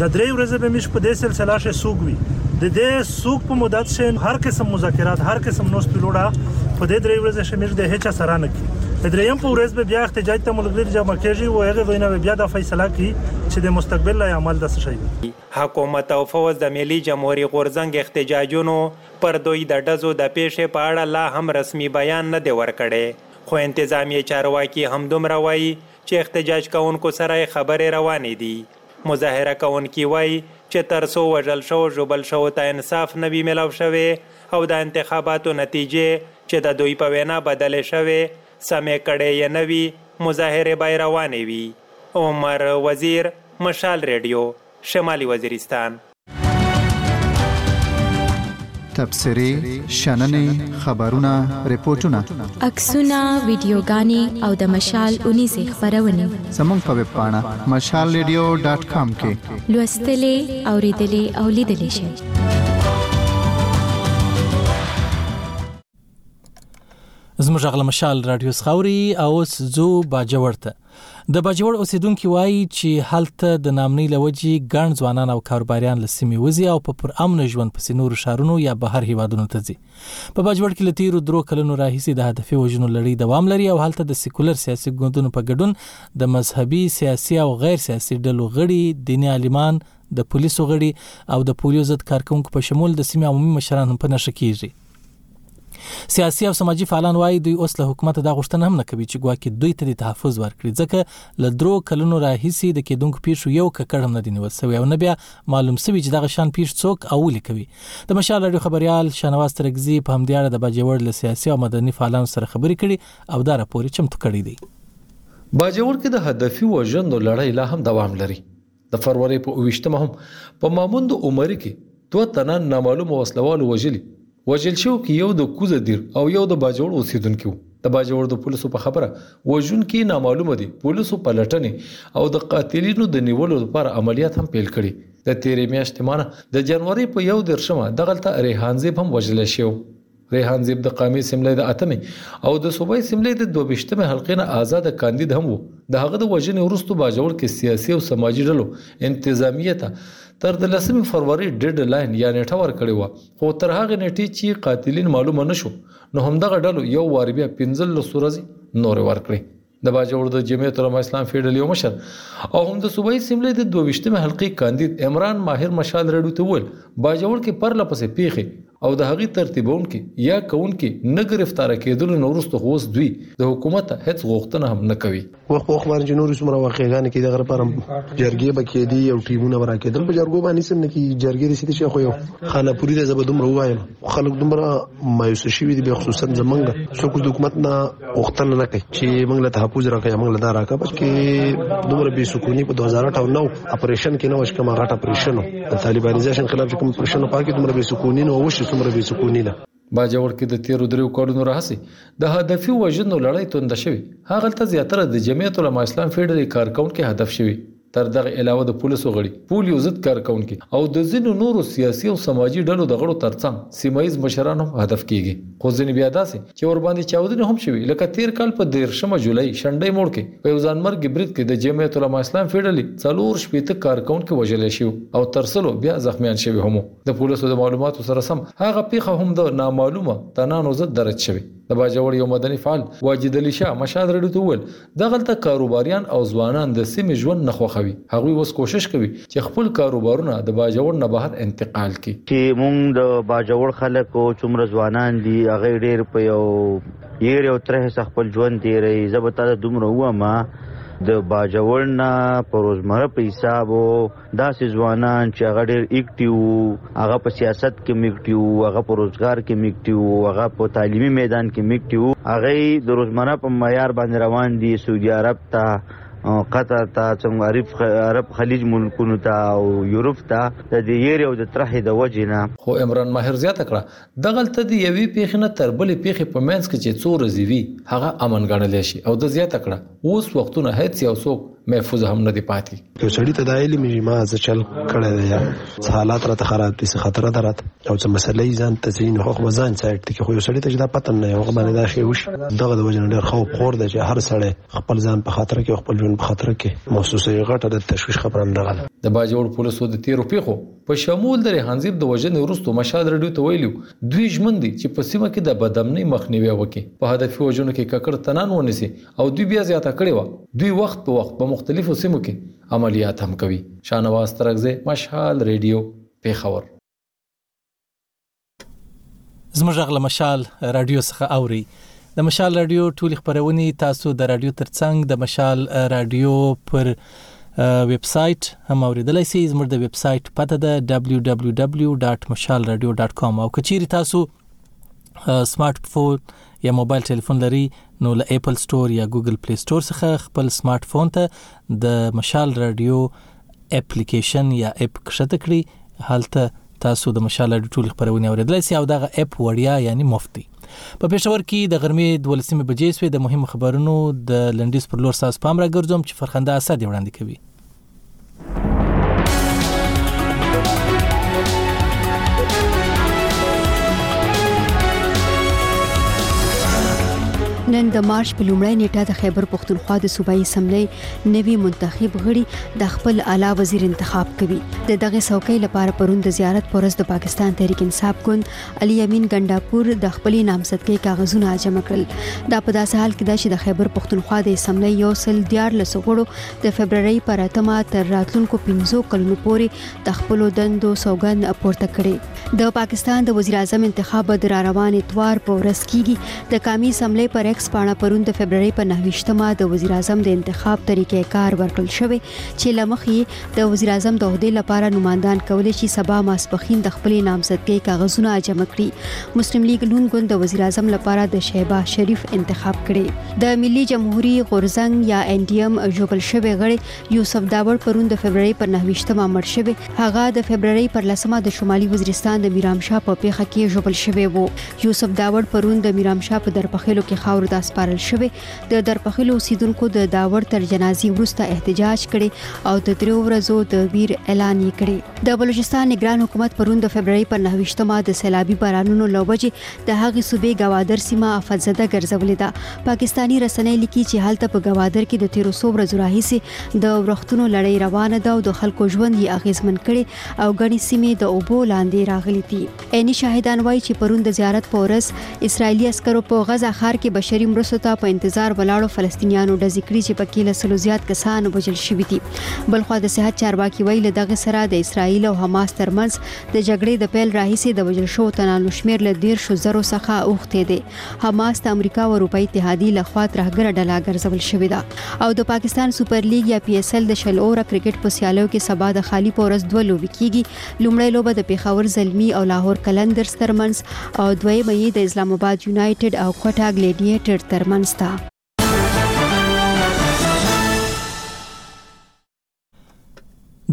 د درې ورځې به موږ په دې سلسله کښې سوق وي، د دې سوق په مدت کښې هر قسم مذاکرات، هر قسم نوسپیلوړه په دې درې ورځې کښې موږ د هیچا سره نه کیږي. د دریم په ورځ به بیا احتجاج ته ملګري جمع کېږي او هغه ځای نه به بیا دا فیصله کوي چې د مستقبل لای عمل د څه شی وي. حکومت او فوځ د ملي جمهوري غورځنګ احتجاجونو پر دوی د ډزو د پېښې په اړه لا هم رسمي بیان نه دی ورکړی، خو انتظامیې چارواکي همدومره وايي چې احتجاج کوونکو سره یې خبرې روانې دي. مظاهره کوونکي وايي چې تر څو وژل شوو ژوبل شوو ته انصاف نه وي ملاو شوی او د انتخاباتو نتیجې چې د دوی په وینا بدلې شوې، سمې کړې یې نه وي، مظاهرې به یې روانې وي. عمر وزیر، مشال ریډیو، شمالي وزیرستان. تبصرې، شننې، خبرونه، رپوټونه. عکسونه، ویډیوګانې او د مشال اونیزې خپرونې. زموږ په ویبپاڼه، مشال ریډیو ډاټ کام، کې. لوستلی، اورېدلی او لیدلی شئ. زموږ غل مشال رادیو سخوري او اوس زو باجوړ ته د باجوړ اوسیدونکو وایي چې هلته د نامنۍ لوجي ګڼ ځوانان او کاروباریان لسمي وزي او په پر امن ژوند پسې نور شارونو یا بهر هیوادونو ته ځي په باجوړ کې لتیرو درو کلونو راهیسي د هدفي وژنو لړۍ دوام لري او هلته د سیکولر سیاسي ګوندونو په ګډون د مذهبي سیاسي او غیر سیاسي ډلو غړي دیني عالمان د پولیسو غړي او د پولیو ضد کارکونکو په شمول د سیمې عمومي مشران هم په نښه کیږي سیاسي او سماجی فعالان وایي دوی اوس له حکومت دا غوښتنه هم نه کوي چې ګواکې دوی ته د تحفظ ورکړي ځکه له درو کلونو راهیسې د کېدونکو پیښو یو ککړ هم نه دی نیول شوی او نه بیا معلوم شوی چې دغه شان پیښ څوک او ولې کوي د مشال رادیو خبريال شنواز ترګزي په همدې اړه د باجوړ له سیاسي او مدني فعالانو سره خبرې کړي او دا راپور چمتو کړی دی باجوړ کې د هدفي وژنو لړۍ لا هم دوام لري د فرورۍ په اوویشتمه هم په ماموند عمري کې دوه تنه نامعلومو وسلوالو وژلي وژل شوو کې یو د کوزه دیر او یو د باجوړ اوسېدونکي وو د باجوړ د پولیسو په خبره وژونکي نامعلومه دي پولیسو پلټنې او د قاتلینو د نیولو لپاره عملیات هم پیل کړي د تیرې میاشتې مانه د جنوري په یو درشمه دغلته ریحان زیب هم وژل شو ریحان زیب د قامي سملې د اتمې او د صوبایي سملې د دوه ویشتمې حلقې نه آزاد کاندید هم و د هغه د وژنې وروسته باجوړ کې سیاسي او سماجي ډلو انتظامیه ته تر د لسمې فروری ډیډ لاین یا نیټه ورکړې وه خو تر هغې نیټې چې قاتلین معلومه نشو نو همدغه ډلو یو وار بیا پنځلس ورځې نورې ورکړې د باجوړ د جمعیت علماء اسلام فیډل یو مشر او هم د صوبایي سیملې د 22مې حلقې کاندید عمران ماهر مشال رډو ته وویل باجوړ کې پرله پسې پیښې او د هغې ترتیبونکي یا کوونکي نه گرفتار کېدلو نه وروسته خو اوس دوی د حکومت هیڅ غوښتنه هم نه کوي وخت وخت باندې چې نور څومره واقعګانې کې دغه لپاره جرګې به کېدي او ټیمونه به راکېدل په جرګو باندې سم نه کې جرګې د سیتي شي خو یو خانه پوری د زبدوم روایم خلک دومره مایوس شوي دي خصوصا زمونږ څوک د حکومت نه وختل نه کوي چې موږ له تحفظ راکړي موږ له دا راکړه بس کې دومره بې سکونی په 2008 اپریشن کې نو چې کومه غټه اپریشن د طالبانیزیشن خلاف کوم اپریشن پاکي دومره بې سکونی نو وشي دومره بې سکونی نه باجوړ کې د تیرو دریو کډونو راهسي د هدفي وژنو لړۍ توند شوې هغه ته زیاتره د جمعیت العلماء اسلام فیډري کارکونکو هدف شوی تر دغه علاوه د پولسو غړي، پولیو ضد کارکوونکي او د ځینو نورو سیاسي او سماجي ډلو د غړو ترڅنګ سیمه ییز مشران هم هدف کېږي، خو ځینې بیا داسې چې ورباندې چاودنې هم شوي، لکه تېر کال په دېرشمه جولای، شنډۍ موړ، کې په یو ځانمرګي برید کې د جمعیت علما اسلام فېډرلي څلور شپېته کارکوونکي وژل شوي او تر سلو بیا زخمیان شوي هم وو. د پولسو د معلوماتو سره سم هغه پېښه هم د نامعلومه تنانو ضد درج شوې. د باجوړ یو مدني فعال واجد علي شاه مشال راډیو ته وویل، دغلته کاروباریان او ځوانان د سیمې ژوند نه خوښوي، هغوی اوس کوشش کوي چې خپل کاروبارونه د باجوړ نه بهر انتقال کړي. چې موږ د باجوړ خلک او څومره ځوانان دي، هغوی ډېر په یو یېرې او ترهې سره خپل ژوند تېروي. زه به تاته دومره ووایم، د باجوړ نه په روزمره په حساب او. داسې ځوانان چې هغه ډېر اکټیو وو، هغه په سیاست کې هم اکټیو وو، هغه په روزګار کې هم اکټیو وو، هغه په تعلیمي میدان کې هم اکټیو وو، هغه یې د روزمره په معیار باندې روان دي، سعودي عرب ته، قطر ته، څنګه عرب خلیج ملکونو ته او یورپ ته د دې یېرې او د ترهې د وجې نه. خو عمران ماهر زیاته کړه، دغلته د یوې پېښې نه تر بلې پېښې په منځ کې چې څو ورځې وي، هغه امن ګڼلی شي او ده زیاته کړه، اوس وختونه هیڅ یو څوک محفوظ هم نه دی پاتې یو سړی ته دا علم یې ما ز چل کړی دی یا حالات راته خراب دي څه خطر ده راته او څه مسلې ځان ته ځین حق وزن سایت کې خو یو سړی ته دا پته نه یو باندې دا شی وش دغه د وجنه ډیر خو خور دی چې هر سړی خپل ځان په خاطر کې خپل ژوند په خاطر کې محسوسه غټه د تشویش خبره نه غل د باجوړ پولیسو د تیرو پیخو په شمول د ریحان زیب د وژنې وروسته مشال رډیو ته ویلي وو، دوی ژمن دي چې په سیمه کې د بدامنۍ مخنیوی وکړي، په هدفي وژنو کې ککړ تنان ونیسي او دوی بیا زیاته کړې وه، دوی وخت په وخت په مختلفو سیمو کې عملیات هم کوي. شاهنواز ترکزی، مشال رډیو، پېښور. زموږ غږ له مشال رادیو څخه اوري د مشال رادیو ټول خبرونه تاسو د رادیو ترڅنګ د مشال رادیو پر ویب سایټ هم اوریدلای شئ زموږ د ویب سایټ پته ده www.mashalradio.com او کچيري تاسو سمارټ فون یا موبایل ټلیفون لري نو له اپل ستور یا ګوګل پلی ستور څخه خپل سمارټ فون ته د مشال رادیو اپلیکیشن یا اپ کښته کړئ هلته تاسو د مشال اډو ټول خبرونه اوریدلای شئ او دغه اپ وړیا یعنی مفت دی په پېښور کې د غرمې 12 بجې سوې د مهم خبرونو د لنډیز پر لور ساس پام راګرځوم چې فرخنده اسد وړاندې کوي نن د مارچ په لومړۍ نیټه د خیبر پښتونخوا د صوبایي اسمبلی نوي منتخب غړي د خپل اعلی وزیر انتخاب کوي د دغه څوکۍ لپاره پرون د زیارت پرز د پاکستان تحریک انصاف ګوند علي امین ګنډاپور د خپل نامزدګۍ کاغذونه جمع کړل دا په داسې حال کې ده چې د خیبر پښتونخوا د اسمبلی یو سل دیار لسغړو د فبرवरी پر اتمه تر راتلونکو 15 کلونو پورې د خپلو دندو سوګند پورته کړي د پاکستان د وزیر اعظم انتخاب د را روان اتوار په ورځ کیږي د قامي اسمبلی پر ایکس پاڼه پرون د فبرवरी په 9مه د وزیر اعظم د انتخاب طریقې کار ورکړل شوی چې لمخې د وزیر اعظم د عہدې لپاره نوماندان کولی شي سبا ماسپخین د خپل نامزدګۍ کاغذونه جمع کړي مسلم لیگ نون ګوند د وزیر اعظم لپاره د شهباز شریف انتخاب کړي د ملي جمهوریت غورزنګ یا ان ډي ام جوړل شوی غړي یوسف داوړ پرون د فبرवरी پر 9مه مړ شوی هغه د فبرवरी پر 10مه د شمالي وزیرستان د میرام شاه په پیخه کې ژوبل شوی وو یوسف داوړ پرون د میرام شاه په درپخلو کې خاور د اسپارل شوی د درپخلو سیدونکو د داوړ تر جنازي وروسته احتجاج کړي او د دریو ورځو د ویر اعلان یې کړي د بلوچستان نگران حکومت پرون د فبرवरी پر 9مه د سیلابي بارانونو لوبجه د هغې صوبې ګوادر سیمه آفتزده ګرځولې ده پاکستاني رسنۍ لیکي چې هلته په ګوادر کې د تیرو څو ورځو راهیسې د ورښتونو لړۍ روانه ده او د خلکو ژوند یې اغیزمن کړي او غني سیمې د اوبو لاندې راغلي دي عیني شاهدان وایي چې پرون د زیارت په ورځ اسرایلی عسکرو په غزا ښار کې بشري مرستو ته په انتظار ولاړو فلسطینیانو د ذکر چې پکې له سلو زیات کسان وژل شوي دي بلخوا د صحت چارواکي وایي له دغه سره د اسرایل او حماس ترمنځ د جګړې د پیل راهیسې د وژل شوو تنانو شمیر له 10 زرو څخه اوخته دی حماس د امریکا او اروپای اتحادیه له خوا ترهګره ډله ګرځول شوې ده او د پاکستان سپر لیګ یا پی ایس ایل د شل اور کرکټ په سیالیو کې سبا د خالی پورس دوه لوبي کیږي لومړی لوبه د پیښور زلمی او لاهور کلندر ترمنځ او دویمه یې د اسلام آباد یونایټډ او کوټا ګلیډیټر ترمنځ ده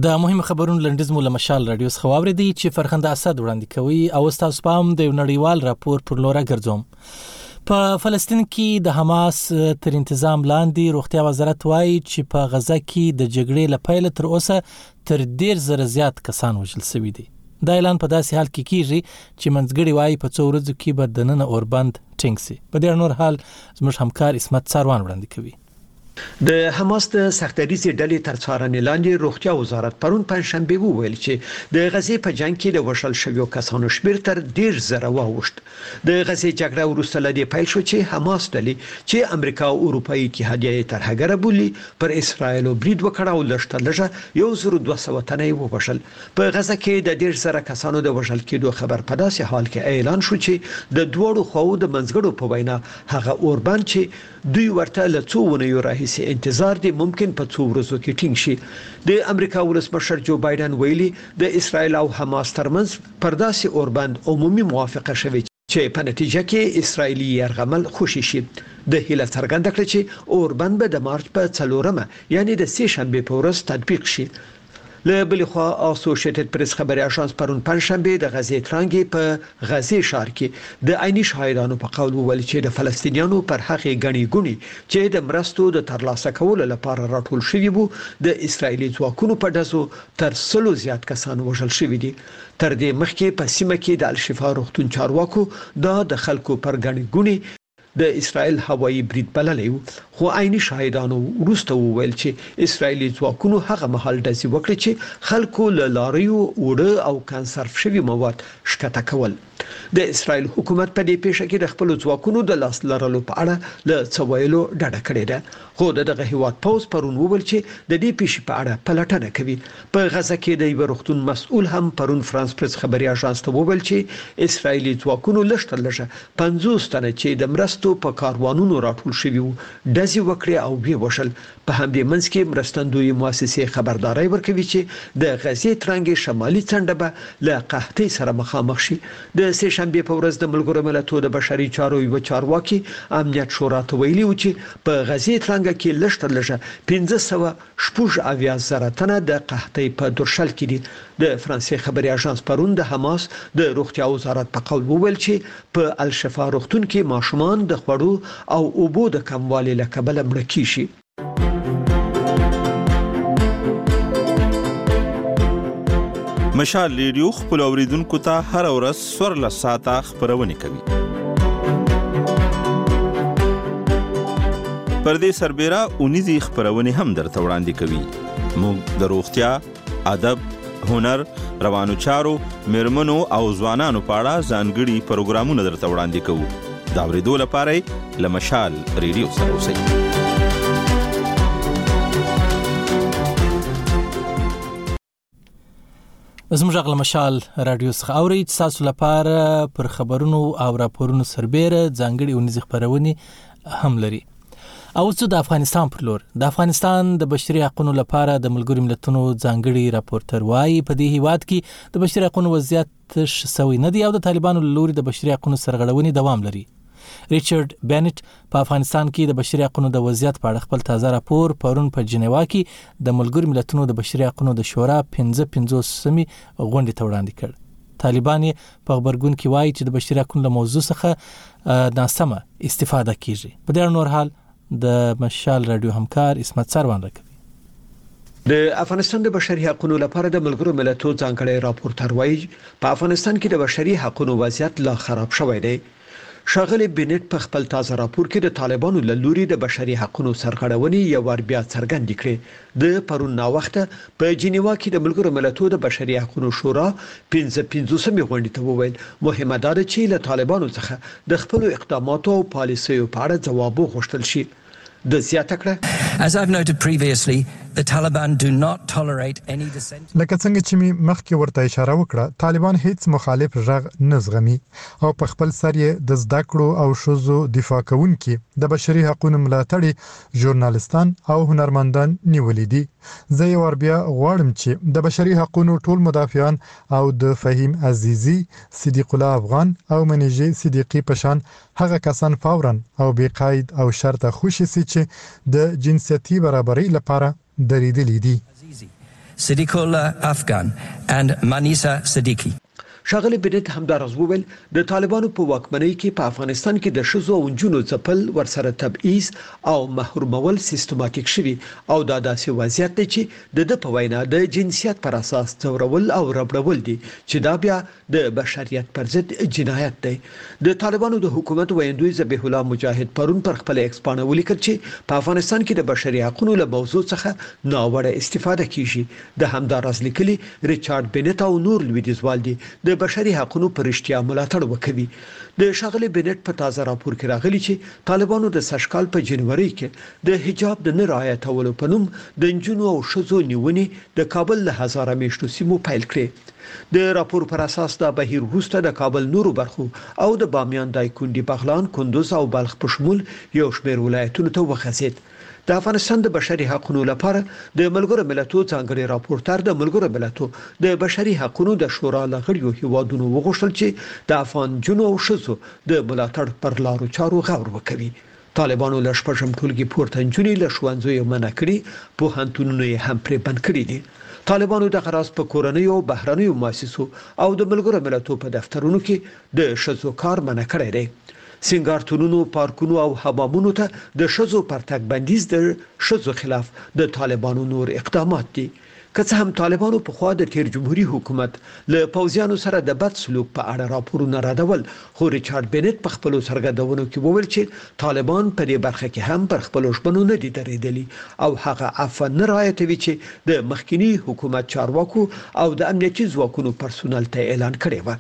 د مهم خبرونو لنډیز مو لمشال رادیو څخه واوریدي چې فرخنده اسد وړاندې کوي او تاسو پام د نړیوال راپور پر لور ګرځوم په فلسطین کې د حماس تر انتظام لاندې روغتیا وزارت وایي چې په غزه کې د جګړې لپاره تر اوسه تر ډیر زره زیات کسان وژل شوي دي دا اعلان په داسې حال کې کیږي چې منځګړي وایي په څو ورځو کې به د نن اوربند ټینګ شي په دې نور حال زموږ همکار اسمت ساروان وړاندې کوي د حماس د سخت دریځې ډلې تر څارنې لاندې روغتیا وزارت پرون پنجشنبه وویل چې د غزې په جنګ کې د وژل شویو کسانو شمیر تر دېرش زره واوښت. د غزې جګړه وروسته له دې پیل شوه چې حماس ډلې چې امریکا او اروپايي اتحادیه یې ترهګره بولي پر اسراییلو برید وکړ او لږ تر لږه یو زرو دوه سوه تنه یې ووژل. په غزه کې د دېرش زره کسانو د وژل کېدو خبر په داسې حال کې اعلان شو چې د دواړو خواوو د منځګړو په وینا هغه اوربند چې دوی ورته له څو اونیو راهیسې انتظار دي، ممکن په څو ورځو کې ټینګ شي. د امریکا ولسمشر جو بایډن ویلي، د اسراییل او حماس ترمنځ پر داسې اوربند عمومي موافقه شوې چې په نتیجه کې اسراییلي یرغمل خوشې شي. ده هیله څرګنده کړه چې اوربند به د مارچ په څلورمه یعنې د سې شنبې په ورځ تطبیق شي. له بلې خوا اسوشیټډ پریس خبري اژانس پرون پنجشنبه د غزې ترانګې په غزې ښار کې د عیني شاهدانو په قول وویل چې د فلسطینیانو پر هغې ګڼې ګوڼې چې د مرستو د ترلاسه کولو لپاره راټول شوي وو د اسرایلي ځواکونو په ډزو تر سلو زیات کسان وژل شوي دي تر دې مخکې په سیمه کې د الشفا روغتون چارواکو دا د خلکو پر ګڼې ګوڼې د اسرائیل هوایي برید بللی و، خو عیني شاهدانو وروسته وویل چې اسرائیلي ځواکونو هغه مهال ډزې وکړې چې خلکو له لاریو اوړه او کنسرف شوي مواد ښکته کول. د اسرائیل حکومت په دې پېښه کې د خپلو ځواکونو د لاس لرلو په اړه له څه ویلو ډډه کړې ده، خو د دغه هېواد پوځ پرون وویل چې د دې پېښې په اړه پلټنه کوي. په غزه کې د یوه روغتون مسؤل هم پرون فرانس پرس خبري اژانس ته وویل چې اسرائیلي ځواکونو لږ تر لږه پنځوس تنه چې د مرستو په کاروانونو راټول شوي وو، ډزې وکړې او ویې وژل. په همدې منځ کې مرستندویې موسسې خبرداری ورکوي چې د غزې ترنګې شمالي څنډه به له قحطۍ سره مخامخ شي. د سې شنبې په ورځ د ملګرو ملتو د بشري چارو یوه چارواکي امنیت شورا ته ویلي وو چې په غزې ترنګه کې لږ تر لږه پنځه سوه شپږ اویا زره تنه د قحطۍ په درشل کې دي. د فرانسې خبري اژانس پرون د حماس د روغتیا وزارت په قول وویل چې په الشفا روغتون کې ماشومان د خوړو او اوبو د کموالي له کبله مړه کیږي. مشال رېډیو خپلو اورېدونکو ته هره ورځ څورلس ساعته خپرونې کوي پر دې سربېره اونیزي خپرونې هم درته وړاندې کوي موږ د روغتیا ادب هنر روانو چارو مرمنو او ځوانانو په اړه ځانګړي پروګرامونه درته وړاندې کوو دا ورېدو لپاره لمشال ریډیو سره اوسئ زموږ غل مشال رادیو څخه اوري چې تاسو لپاره پر خبرونو او راپورونو سربېره ځانګړي ونیزي خبرونه هم لري او څه د افغانستان پر لور د افغانستان د بشري حقوقو لپاره د ملګرو ملتونو ځانګړي راپورټر وایي په دې هیواد کې د بشري حقوقو وضعیت تش سوی نه دی او د طالبانو له لوري د بشري حقونو سرغړونې دوام لري. ریچارډ بینټ په افغانستان کې د بشري حقونو د وضعیت په اړه خپل تازه راپور پرون په جنیوا کې د ملګرو ملتونو د بشري حقونو د شورا 15 پنځوس سمي غونډې ته وړاندې کړ. طالبان یې په غبرګون کې وایي چې د بشري حقونو له موضوع څخه ناسمه استفاده کیږي. په دې اړه نور حال د مشال رادیو همکار عصمت سروان راکوي. د افغانستان د بشري حقونو لپاره د ملګرو ملتو ځانګړی راپورتر وايي، په افغانستان کې د بشري حقونو وضعیت لا خراب شوی دی. ښاغلي بینټ په خپل تازه راپور کې د طالبانو له لوري د بشري حقونو سرغړونې یو وار بیا څرګندې کړې ده پرون ناوخته په جنیوا کې د ملګرو ملتو د بشري حقونو شورا پنځه پنځوسمې غونډې ته وویل، مهمه دا ده چې له طالبانو څخه د خپلو اقداماتو او پالیسیو په اړه ځواب وغوښتل شي. ده زیاته کړه. لکه څنګه چې مې مخکې ورته اشاره وکړه، طالبان هېڅ مخالف ږغ نه زغمي او په خپل سر یې د زده کړو او ښځو دفاع کوونکي، د بشري حقونو ملاتړي ژورنالستان او هنرمندان نیولي دي. زه یو وار بیا غواړم چې د بشري حقونو ټول مدافعان او د فهیم عزیزي، صدیق الله افغان او منیژې صدیقي په شان هغه کسان فوراً او بې قید او شرطه خوشې شي چې د جنسیتي برابرۍ لپاره درېدلي دي. عزیزي، صدیق الله افغان and منیسه صدیقي. ښاغلي بنت همداراز وویل، د طالبانو په واکمنۍ کې په افغانستان کې د ښځو او نجونو ځپل، ورسره تبعیض او محرومول سیستماتیک شوي او دا داسې وضعیت دی چې د ده په وینا د جنسیت پر اساس ځورول او ربړول دي چې دا بیا د بشریت پر ضد جنایت دی. د طالبانو د حکومت ویندوی ذبیح الله مجاهد پرون پر خپل ایکس پاڼه ولیکل چې په افغانستان کې د بشري حقونو له موضوع څخه ناوړه استفاده کیږي. ده همداراز لیکلي، ریچارډ بینټ او نور لویدیځوال دې د بشري حقونو په رښتیا ملاتړ وکوي. د ښاغلي بینټ په تازه راپور کې راغلي چې طالبانو د سږکال په جنورۍ کې د حجاب د نه رعایتولو په نوم د نجونو او ښځو نیونې د کابل له هزاره میشتو سیمو پیل کړې. د راپور پر اساس دا بهیر وروسته د کابل نورو برخو او د بامیان، دایکندي، بغلان، کندز او بلخ په شمول یو شمېر ولایتونو ته وغځېد. د افغانستان د بشري حقونو لپاره د ملګرو ملتو ځانګړي راپورتر د ملګرو ملتو د بشري حقونو د شورا له غړیو هېوادونو وغوښتل چې د افغان نجونو او ښځو د ملاتړ پر لارو چارو غور وکوي. طالبانو له شپږم ټولګي پورته نجونې له ښوونځیو منع کړي، پوهنتونونه یې هم پرې بند کړي دي. طالبانو دغه راز په کورنیو او بهرنیو موسسو او د ملګرو ملتو په دفترونو کې د ښځو کار منع کړی دی. سینګارتونونو، پارکونو او حمامونو ته د ښځو پر تګ بندیز د ښځو خلاف د طالبانو نور اقدامات دي. که څه هم طالبانو پخوا د تېر جمهوري حکومت له پوځیانو سره د بد سلوک په اړه راپورونه ردول، خو ریچارډ بنیټ په خپلو څرګندونو کې وویل چې طالبان په دې برخه کې هم پر خپلو ژمنو نه دي درېدلي او هغه عفوه نه رعایتوي چې د مخکیني حکومت چارواکو او د امنیتي ځواکونو پرسونل ته یې اعلان کړې وه.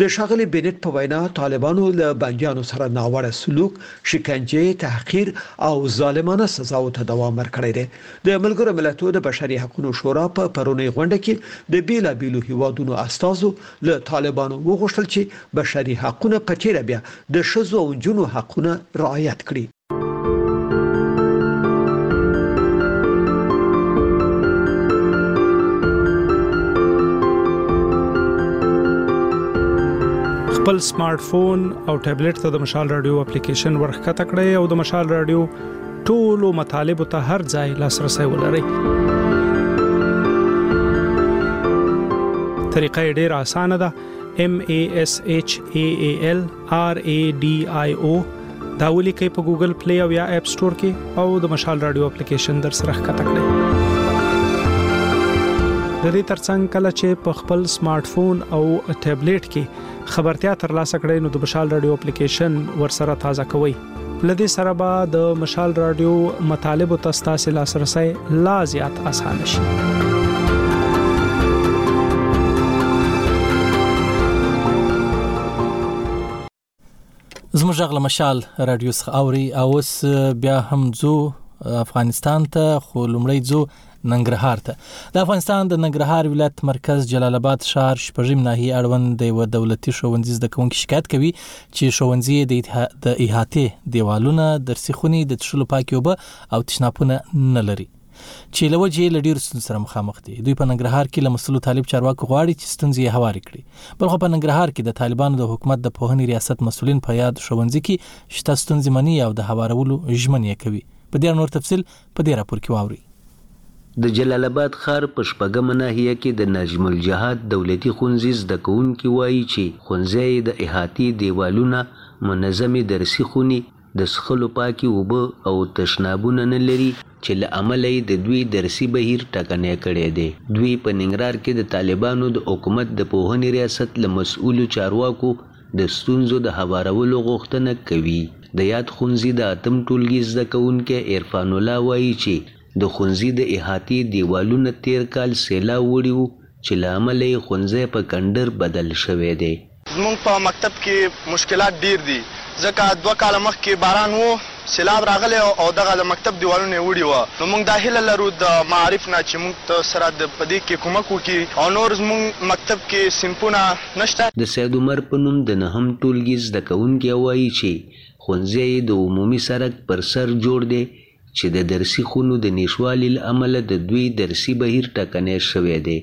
د ښاغلي بنیټ په وینا، طالبانو له بندیانو سره ناوړه سلوک، شکنجې، تحقیر او ظالمانه سزاوو ته دوام ورکړی دی. د ملګرو ملتو د بشري حقونو شورا په پرونۍ غونډه کې د بیلا بیلو هیوادونو استازو له طالبانو وغوښتل چې بشري حقونه په تیره بیا د ښځو او نجونو حقونه رعایت کړي. خپل سمارټ فون او ټابلیټ ته د مشال راډیو اپلیکیشن ورښکته کړئ او د مشال راډیو ټولو مطالبو ته هر ځای لاسرسي ولرئ طریقه یې ډیره اسانه ده M A S H A A L R A D I O دا ولیکئ په ګوګل پلی او یا اپ سٹور کې او د مشال رادیو اپلیکیشن در سره ښکته کړئ د دې ترڅنګ کله چې په خپل سمارټ فون او ټابلیټ کې خبرتیا ترلاسه کړئ نو د مشال رادیو اپلیکیشن ورسره تازه کوئ لدې سره به د مشال رادیو مطالب ته ستاسو لاسرسي لا زیات اسانه شي زموږ غل مشال رادیو څخه اوري او اوس بیا هم ځو افغانستان ته خو لمړی ځو ننګرهار ته د افغانستان د ننګرهار ولایت مرکز جلال آباد ښار شپږم ناحیه اړوند د یو دولتي ښوونځي زده کوونکي شکایت کوي چې ښوونځي د د احاطې دیوالونه درسي خونې د تشلو پاکې وبه او تشناپونه نه لري چې لوجې له ډیر ستونزو سره مخامخ دي دوی په ننګرهار کې له مسلو طالب چارواکو غواړي چې ستونزې یې هوارې کړي بلخو په ننګرهار کې د طالبانو د حکومت د پوهنې ریاست مسولین په یاد ښوونځي کې شته ستونزې مني او د هوارولو ژمنې کوي په دې نور تفصيل په دې راپور کې واورئ. د جلال اباد ښار په شپږمه ناحیه کې د نجم الجهاد دولتي ښونځي زده کوونکي وايي چې ښونځی یې د احاطې دېوالونه، منظمې درسي خونې، د څښلو پاکې اوبه او تشنابونه نه لري چې له امله یې د دوی درسي بهیر ټکنی کړی دی. دوی په ننګرهار کې د طالبانو د حکومت د پوهنې ریاست له مسؤلو چارواکو د ستونزو د هوارولو غوښتنه کوي. د یاد ښونځي د اتم ټولګي زده کوونکی عرفان الله وايي چې د ښونځي د احاطې دیوالونه تیر کال سیلاو وړي وو چې له امله یې ښونځی په کنډر بدل شوی دی. زمونږ په مکتب کې مشکلات ډیر دي ځکه دوه کاله مخکې باران وو سیلاب راغلی او دغه د مکتب دیوالونه یې وړي وه نو موږ دا هیله لرو د معارف نه چې موږ ته سره د په دې کې کمک وکړي او نور زموږ مکتب کې صنفونه نشته. د سید عمر په نوم د نهم ټولګي زده کوونکی وايي چې ښونځی یې د عمومي سرک پر سر جوړ دی چې د درسي خونو د نشوالي له امله د دوی درسي بهیر ټکنی شوی دی.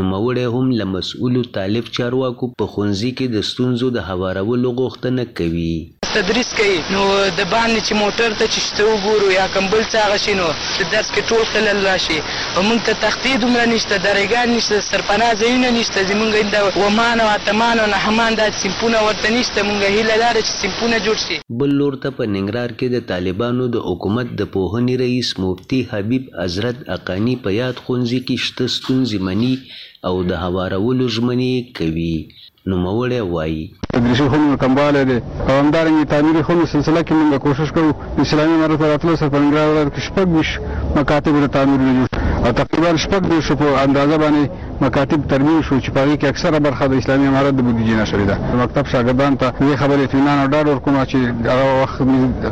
نوموړی هم له مسؤلو طالب چارواکو په ښونځي کې د ستونزو د هوارولو غوښتنه کوي. تدریس کوي نو د باندې چې موټر ته چې شته وګورو یا کوم بل څه هغه شي نو د درس کې ټول خلل راشي او مونږ ته تختې دومره نشته درې ګانې نشته سرپناه ځایونه نشته زمونږ اند ومان او اتمان او نهمان دا سیمپونه ورته نشته مونږ هیله دا ده چې سیمپونه جوړ شي. بل لور ته په ننګرهار کې د طالبانو د حکومت د پوهنې رئیس مفتي حبیب حضرت حقاني په یاد ښونځي کې شته ستونزې مني او د هوارولو ژمنې یې کوي. نوموړی وايي. تدریسي خونو کموالی دی او همدارنګه تعمیري خونو سلسله کې مونږ کوشش کوو. د اسلامي امارت په راتلو سره په ننګرهار ولایت کې شپږ ویشت مکاتبو ته تعمیرونه جوړ شوي او تقریباً شپږ دېرشو په اندازه باندې مکاتب ترمیم شو چې په هغې کې اکثره برخه د اسلامي امارت د بودیجې نه شوې ده. د مکتب شاګردانو ته په دې خبرې اطمینان او ډاډ ورکوم چې هغه وخت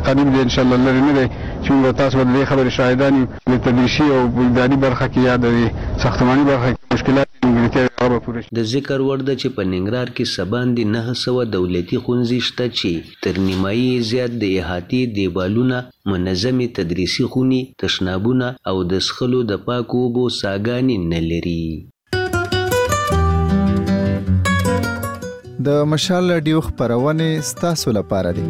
قریب دی، انشاءالله لرې نه دی، چې موږ او تاسو به د دې خبرې شاهدان یو، چې د تدریسي او اداري برخه کې یا د یوې ساختماني برخه کې کوم مشکلات یا نیمګړتیاوې وي، هغه به پوره شي. د ذکر وړ ده چې په ننګرهار کې څه باندې نهه سوه دولتي ښونځي شته چې تر نیمايي یې زیات د احاطې دیبالونه، منظمې تدریسي خونې، تشنابونه او د څښلو د پاکو اوبو څاګانې نه لري. د مشال راډیو خپرونې ستاسو لپاره دي.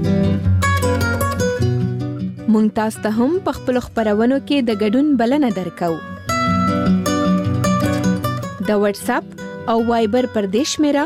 مونږ تاسو ته هم په خپل خبرونو کې د ګډون بلنه درکو. د واتس اپ او وایبر پر دې شمیره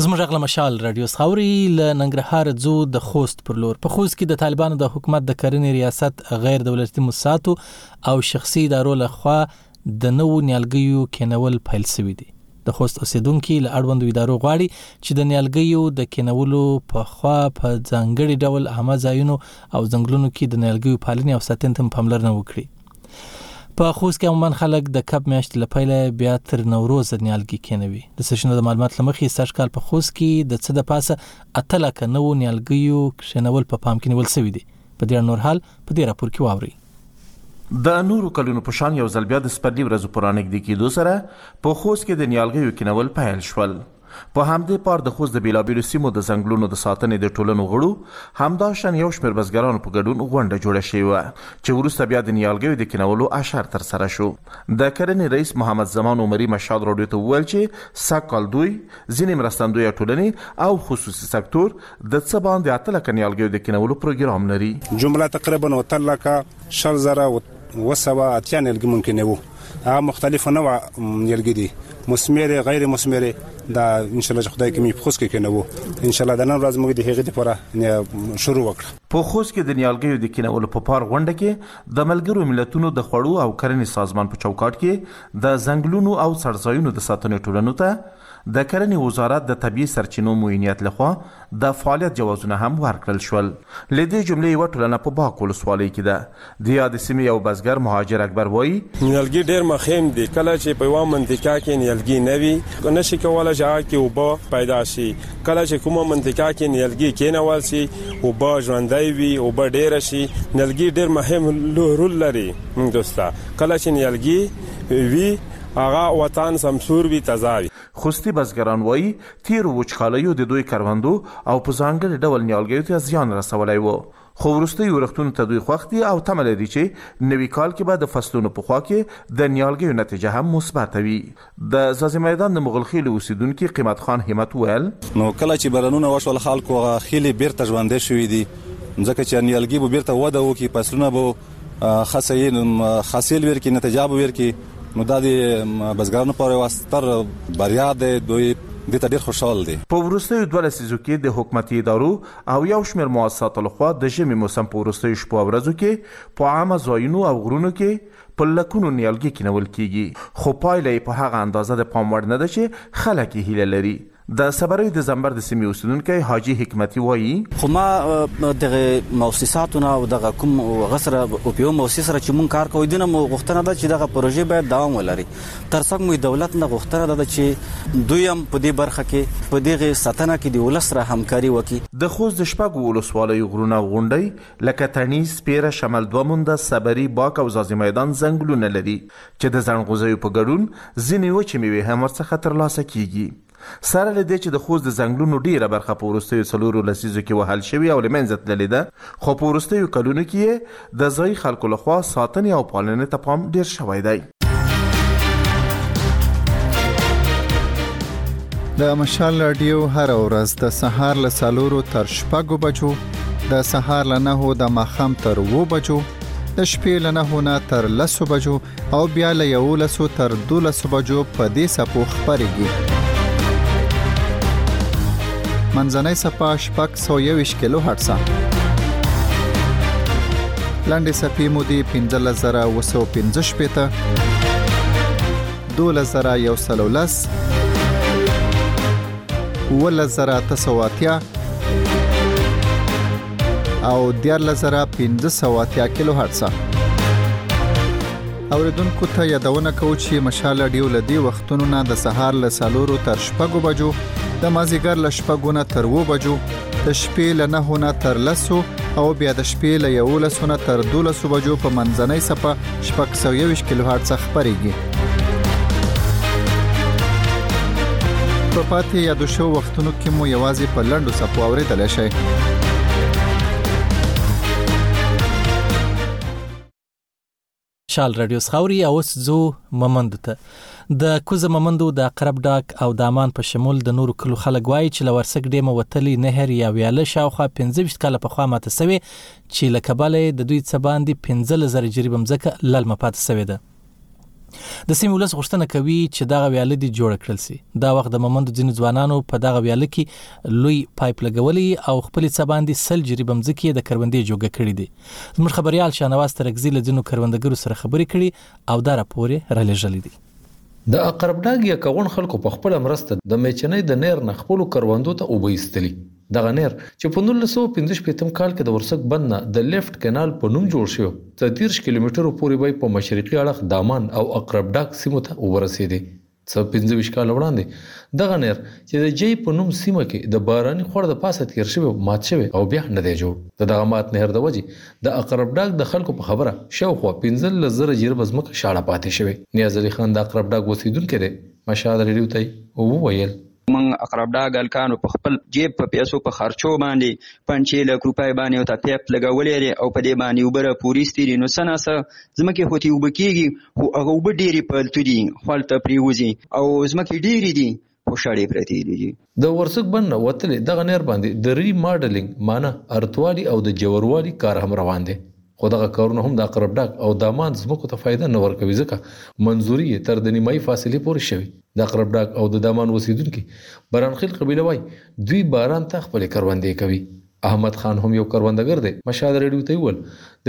زموږ غږ له مشال رادیو څخه اوري له ننګرهاره ځو د خوست پر لور په خوست کې د طالبانو د حکومت د کرنې ریاست غیر دولتي موسساتو او شخصي ادارو له خوا د نوو نیالګیو کینول پیل شوي دي د خوست اوسیدونکو له اړوندو ادارو غواړي چې د نیالګیو د کینولو په خوا په ځانګړي ډول عامه ځایونو او ځنګلونو کې د نیالګیو پالنې او ساتنې ته پاملرنه وکړي په خوست کې عموما خلک د کب میاشتې له پیله بیا تر نوروز نیالګي کینوي د سرچینو د معلومات لمخې سږ کال په خوست کې د څه د پاسه اته لکه نوو نیالګیو کښینول په پام کې نیول شوی دی په دې نور حال په دې راپور کې واوري د نورو کلونو په شان یو ځل بیا د سپرلي ورځو پرانګدي کېدو سره په خوست کې د نیالګیو کینول پیل شول په همدې پار د خوست د بېلابېلو سیمو د ځنګلونو د ساتنې د ټولنو غړو همداشان یو شمېر بزګرانو په ګډون غونډه جوړه شوې وه چې وروسته بیا د نیالګیو د کینولو اشر ترسره شو د کرنې رئیس محمد زمان عمري مشال راډیو ته وویل چې سږ کال دوی ځینې مرستندویه ټولنې او خصوصي سکتور د څه باندې اته لکه نیالګیو د کینولو پروګرام لري جمله تقریبا اته لکه شل زره اووه سوه اتیا نیلګي ممکنه وو هغه مختلف نوع نیلګي دي مسمرې غیر مسمرې دا ان شاء الله چې خدای کومي په خوست کې کېنوو ان شاء الله د نن ورځ موږ د هغې لپاره شروع وکړه په خوست کې د نیالګیو د کینولو په پار غونډه کې د ملګرو ملتونو د خوړو او کرنې سازمان په چوکاټ کې د ځنګلونو او څړځایونو د ساتنې ټولنو ته د کرنې وزارت د طبیعي سرچینو معینیت له خوا د فعالیت جوازونه هم ورکړل شول. له دې جملې یوه ټولنه په باک ولسوالۍ کې ده. د یادې سیمې یو بزګر مهاجر اکبر وايي، نیالګي ډېر مخیم دي، کله چې په یوه منطقه کې نیالګي نه وي، نه شي کولی چې هغه کې اوبه پیدا شي، کله چې کومه منطقه کې نیالګي کېنول شي، اوبه ژوندی وي، اوبه ډېره شي، نیالګي ډېر مهم رول لري موږ ته، کله چې نیالګي وي. هغه وطن سمسور وي تزا وي. خوستي بزګران وايي، تېرو وچکالیو د دوی کروندو او په ځانګړې ډول نیالګیو ته زیان رسولی و، خو وروستیو ورښتونو ته دوی خوښ دي او تمه لري چې نوي کال کې به د فصلونو په خوا کې د نیالګیو نتیجه هم مثبته وي. د ځاځي میدان د مغولخېلو اوسېدونکي قیمت خان همت وویل. نو کله چې بارانونه وشول خلکو هغه خېلې بېرته ژوندۍ شوې دي، ځکه چې نیالګي به بېرته وده وکړي، فصلونه به خاصیل خاصیل ویر کې نتجاب ویر کې نو دا د بزګرانو پر یو ستر بریا دی دوی د ته ډیر خوشحال دي په وروستیو دوه لسیزو کې د حکومتي ادارو او یو شمېر مؤسساتو لخوا د ژمي موسم په وروستیو شپو او ورځو کې په عامه ځایونو او غرونو کې په لکونو نیالګي کینول کیږي خو پایله یې په هغه اندازه د پام وړ نه ده چې خلک یې هیله لري د صبرۍ د زمبر د سیمې اوسیدونکی حاجي حکمتي وایي، خو ما دغه موسساتو نه او دغه کوم غسر او په یو موسسه سره چې مونږ کار کوو دینه مو غوښتنه ده چې دغه پروژې باید دوام ولري ترڅنګ مو دولت نه غوښتنه ده چې دوی هم په دې برخه کې په دغه ساتنه کې د ولس سره همکاري وکړي. د خوست د شپږو ولسوالیو غرونه او غونډۍ لکه تڼي، سپېره، شمل دوه مونده، صبري، باک او ځاځي میدان ځنګلونه لري. چې د ځڼغوزیو په ګډون ځینې وچې میوې هم ورڅخه ترلاسه کیږي. سره له دې چې د خوست د ځنګلونو ډېره برخه په وروستیو څلورو لسیزو کې وهل شوې او له منځه تللې ده، خو په وروستیو کلونو کې یې د ځايي خلکو له خوا ساتنې او پالنې ته پام ډېر شوی دی. د مشال راډیو هره ورځ د سهار له څلورو تر شپږو بجو، د سهار له نهو د ماښام تر اوو بجو د شپې له نهو نه تر لسو بجو او بیا له یولسو تر دولسو بجو په دې سپو خبرېږي منځنۍ سپا شپږ سو یویش کیلو هرڅه لنډې سپې مودې 15215 شپېته 12113 ولزرا تسواتیا او 14500 کیلو هرتز اوریدونکو ته یادونه کوو چې مشال ډیو لدی وختونو نه د سهار له سالورو تر شپږو بجو د مازیګر له شپږو نه تر وو بجو د شپې له نه نه تر لسو او بیا د شپې له یو لسو نه تر دولسو بجو په منځنۍ سپه شپږ سوه یوویشت کیلو هرتز څخه خپرېږي. په پاتې یادو شو وختونو کې مو یوازې په لندو صفو اوریدل شي شال رادیو سخوري او اوس زو ممند ته د کوزه ممندو د قرب ډاک او د امان په شمول د نورو کلو خلک وایي چې لورسک ډیمه وتلی نهر یا ویاله شاوخوا 15 کاله په خوا ماته سوي چې له کبله یې د دوی څه باندې پنځلس زره جریبه مځکه للمه پاتې شوې ده. د سیمې ولس غوښتنه کوي چې دغه ویاله دې جوړه کړل شي. دا وخت د مومندو ځینو ځوانانو په دغه ویاله کې لوی پایپ لګولی او خپلې څه باندې سل جریبه مځکې یې د کروندې جوګه کړې دي. زموږ خبریال شاهنواز ترکزي له ځینو کروندګرو سره خبرې کړي او دا راپور یې رالېږلی دی. د عقربډاګ یکه غون خلکو په خپله مرسته د میچنۍ د نیر نه خپلو کروندو ته اوبه ایستلي. دغه نهر چې په نولس سوه او پنځه شپېتم کال کې د ورسک بند نه د لېفټ کېنال په نوم جوړ شو، تر دېرش کیلومترو پورې به یې په مشرقي اړخ دامان او اقربډاک سیمو ته اوبه رسېدې. څه پنځه ویشت کاله وړاندې دغه نهر چې د جۍ په نوم سیمه کې د باراني خور د پاسه تېر شوی و، مات شوی او بیا نه دی جوړ. د دغه مات نهر د وجې د اقربډاک د خلکو په خبره شاوخوا پنځلس زره جریبه ځمکه شاړه پاتې شوې. نیاز علي خان د اقربډاک اوسېدونکی دی. مشال رېډیو ته یې وویل. موږ اقربډا ګلکانو په خپل جیب په پیسو په خرچو باندې پنچې لک روپۍ باندې او ته پیپ لګولې دی او په دې باندې اوبه را پوریستې دي نو څه نه څه ځمکې خو تې اوبه کېږي خو هغه اوبه ډېرې پالتو دي خول ته پرېوځي او ځمکې ډېرې دي خو شړې پرتې دي د ورسک بند نه وتلې دغه نهر باندې د ري ماډلنګ معنی ارتوالي او د جوروالي کار هم روان دی. خو دغه کارونه هم د اقربډاک او دامان ځمکو ته فایده نه ورکوي ځکه منظوري یې تر د نیمایي فاصلې پورې شوې. د اقربډاک او د دامان اوسېدونکي برانخیل قبیله وايي، دوی باران ته خپلې کروندې کوي. احمد خان هم یو کروندګر دی، مشال رېډیو ته یې وویل،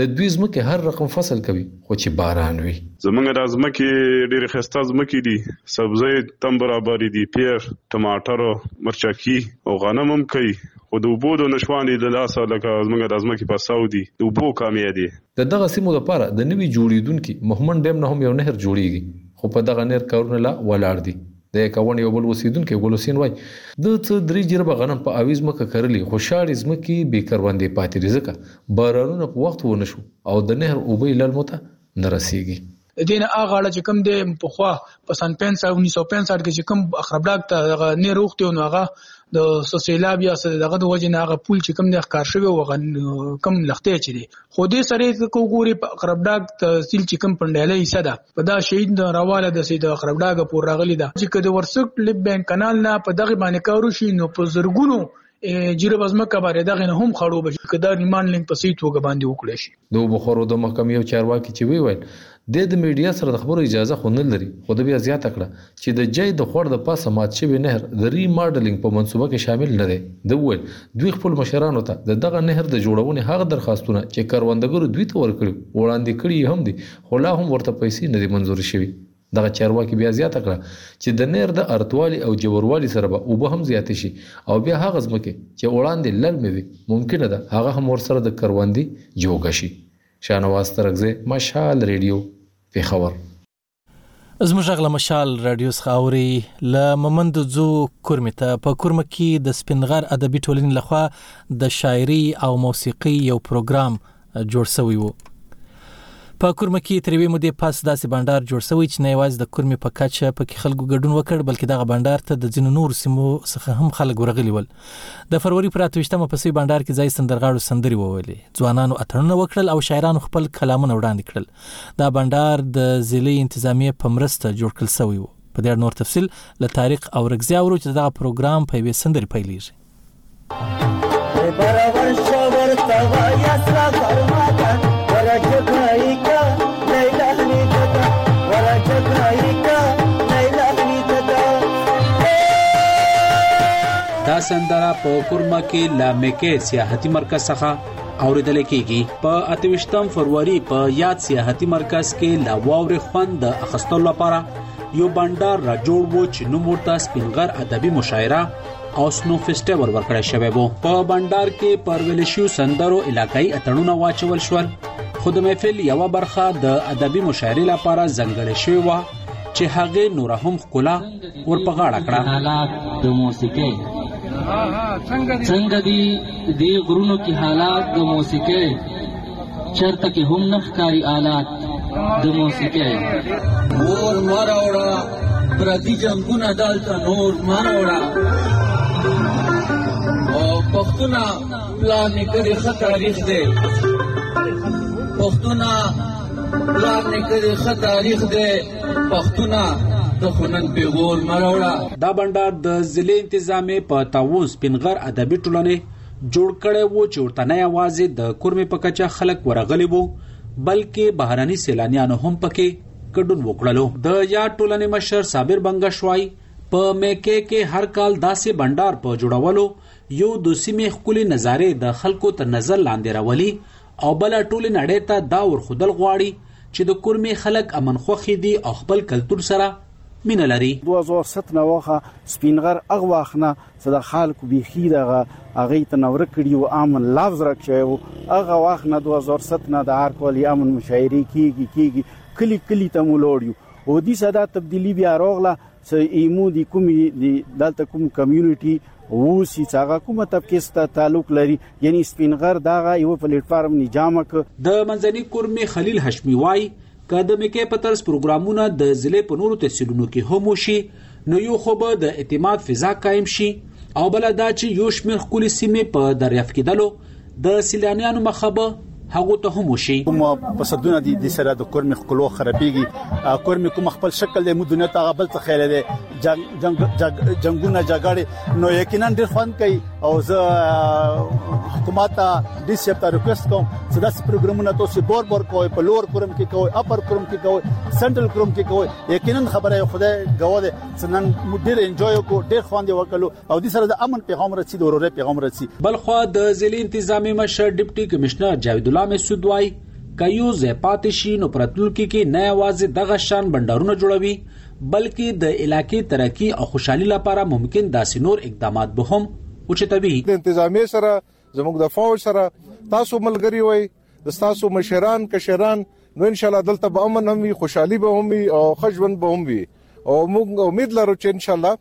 د دوی ځمکې هر رقم فصل کوي خو چې باران وي. زموږ دا ځمکې ډېرې ښایسته ځمکې دي، سبزۍ تم برابرې دي، پېر، ټماټر، مرچکي او غنم هم کوي خو د اوبو د نشتوالي له لاسه لکه زموږ د ځمکې پر ساو دي د اوبو کامې دي. د دغه سیمو لپاره د نوي جوړیدونکي مهمند ډیم نه هم یو نهر جوړیږي خو په دغه نهر کارونه لا ولاړ دي. د یکاوڼ یو بل اوسیدونکی ګل حسین وایي، ده څه درې جربه غنم په اوي ځمکه کرلي خو شاړې ځمکې بې کروندې پاتې دي ځکه بارانونه په وخت ونشو او د نهر اوبه یې للمو ته نه رسیږي. د دې نه هغه اړه چې کوم دی پخوا په سن 65 1965 کې چې کوم خرابډاک ته دغه نه روغتي او هغه د سوسیلاب یا سره دغه د وجې نه هغه پول چې کوم د ښکار شوی او کوم لختې چې دی خو دې سره کو ګوري په خرابډاک تحصیل چې کوم پنداله حصہ ده په دا شهید د رواله د سید خرابډاګ پور راغلی ده چې کده ورسک لب بانک کانال نه په دغه باندې کارو شي نو په زرګونو جیره بزمکه باندې دغه هم خړوب شي کدا ریمانډ لینک په سیټ وګ باندې وکړي شي د اوبو خورو د محکمې یو چارواکي چې ویې ویل، دی د میډیا سره د خبرو اجازه خو نه لري، خو ده بیا زیاته کړه چې د جای د خور د پاسه مات شوی نهر د ري ماډلینګ په منصوبه کې شامل نه دی. ده وویل، دوی خپلو مشرانو ته د دغه نهر د جوړونې هغه درخواستونه چې کروندګرو دوی ته ورکړي وو، وړاندې کړي یې هم دي، خو لا هم ورته پیسې نه دي منظورې شوي. دغه چارواکي بیا زیاته کړه چې د نهر د ارتوالي او جوروالي سره به اوبه هم زیاتې شي او بیا هغه ځمکې چې وړاندې للمې وې ممکنه ده هغه هم ورسره د کروندې جوګه شي. شاهنواز ترکزی، مشال ریډیو، پېښور. زموږ غږ له مشال راډیو څخه اورئ. له مومندو ځو کورمې ته. په کورمه کې د سپین غر ادبي ټولنې لخوا د شاعرۍ او موسیقۍ یو پروګرام جوړ شوی وو. په کورمه کې تر یوې مودې پس داسې بانډار جوړ شوی چې نه یوازې د کورمې په کچه پکې خلکو ګډون وکړ بلکې دغه بانډار ته د ځینو نورو سیمو څخه هم خلک ورغلي ول. د فروری پر اته ویشتمه په سوی بانډار کې ځای سندرغاړو سندرې وویلې، ځوانانو اتڼونه وکړل او شاعرانو خپل کلامونه وړاندې کړل. دا بانډار د ضلعي انتظامیې په مرسته جوړ کړل شوی وو. په دې اړه نور تفصیل له طارق اورکزي اورو چې د دغه پروګرام په یوې سندرې پیلیږي. دا سندره په کورما کې لا مکه سیاحتي مرکز څخه اوریدل کیږي په 28 فروری په یاد سیاحتي مرکز کې لا واورې خوند د اخستلو لپاره یو بندر را جوړ وو چې نو مرتا سپینګر ادبي مشاعره او سنو فیسټیول ورکړی شوی وو په بندر کې پر ویل شو سندرو علاقائی اتړونه واچول شول خو د محفل یو برخه د ادبي مشاعرې لپاره ځنګړې شوې و چې هغه نور هم خلا ور په غاړه کړه حالات د موسیقي څنګه دي د غرونو کې حالات د موسیقي چرته کې هم نخکاری آلات د موسیقۍ نور مراوړه پردي جنگونه دلته نور مراوړه او پښتونه پلان کړي خه تاریخ دی پښتونه پلان کړي خه تاریخ دی پښتونه د خنن پیغور مراوړه دا بندر د ضلع انتظامی په تاووس پنغر ادبي ټولنې جوړ کړی و چې ورته نه یوازې د کورمې په کچه خلک ورغلي وو بلکې بهرني سیلانیانو هم پکې ګډون وکړلو. د یاد ټولنې مشر صابر بنګش وايي، په مکې کې هر کال داسې بنډار په جوړولو یو د سیمې ښکلې نظارې د خلکو تر نظر لاندې راولي او بله ټولې نړۍ ته دا ورښودل غواړي چې د کورمې خلک امن خوښي دي او خپل کلتور سره مینه لري. دوه هزار ست نواخه سپین غر اغواخنه څه د خلکو بیخي دغه هغه ته نور کړي او امن لفظ راکشي او هغه وخت نه 2007 نه د هر کال امن مشاعره کیږي کیږي کلی کلی ته مولوړیو او دې صدا تبدیلی بیا راغله چې ایمو د کومې د دلته کوم کمیونټي ووسی چې هغه کومه طبقه سره تعلق لري یعنی سپینغر دغه یو پلیټ فارم نه جامه ک د منځنی کورمې خلیل هشمی وای که د میکې په طرز پروګرامونه د ضلع په نورو تحصیلونو کې هم وشي نو یو خو به د اعتماد فضا قایم شي او بل دا چې یو شمېر ښکلې سیمې په دریافت کېدلو د سیلانیانو مخه به هغه ته هم وشي کوم فسادونه دي د سره د کورمې خلو خرابېږي کورمې کوم خپل شکل د مو دنیا ته غبل څه خیال دي جنگ جنگ جنگونه جګړه نو یقینا ډیر خوند کوي او زه حکومت ته د سیب ته ریکوست کوم چې داسې پروګرامونه تاسو بور بور کوی په لوړ کورم کې کوی اپر کورم کې کوی سنټرل کورم کې کوی یقینا خبره خدای غوړ ده چې نن ډیر انجوای کو ډیر خوند وکړو او د سره د امن پیغام رسي د ورورې پیغام رسي بلخوا د ضلع انتظامی مشر ډیپټي کمشنر جاوید الله مسعود وایي که یو ځای پاتې شي نو پرتلونکي کې نه یوازې دغه شان بندرونه جوړوي بلکې د علاقې ترقي او خوشحالي لپاره ممکن داسې نور اقدامات به هم اوچتوي. د انتظامیې سره، زموږ د فوج سره، تاسو ملګري وئ، د ستاسو مشران، کشران، نو ان شاءالله دلته به امن هم وي، خوشحالي به هم وي او ښه ژوند به هم وي او موږ امید لرو چې ان شاءالله.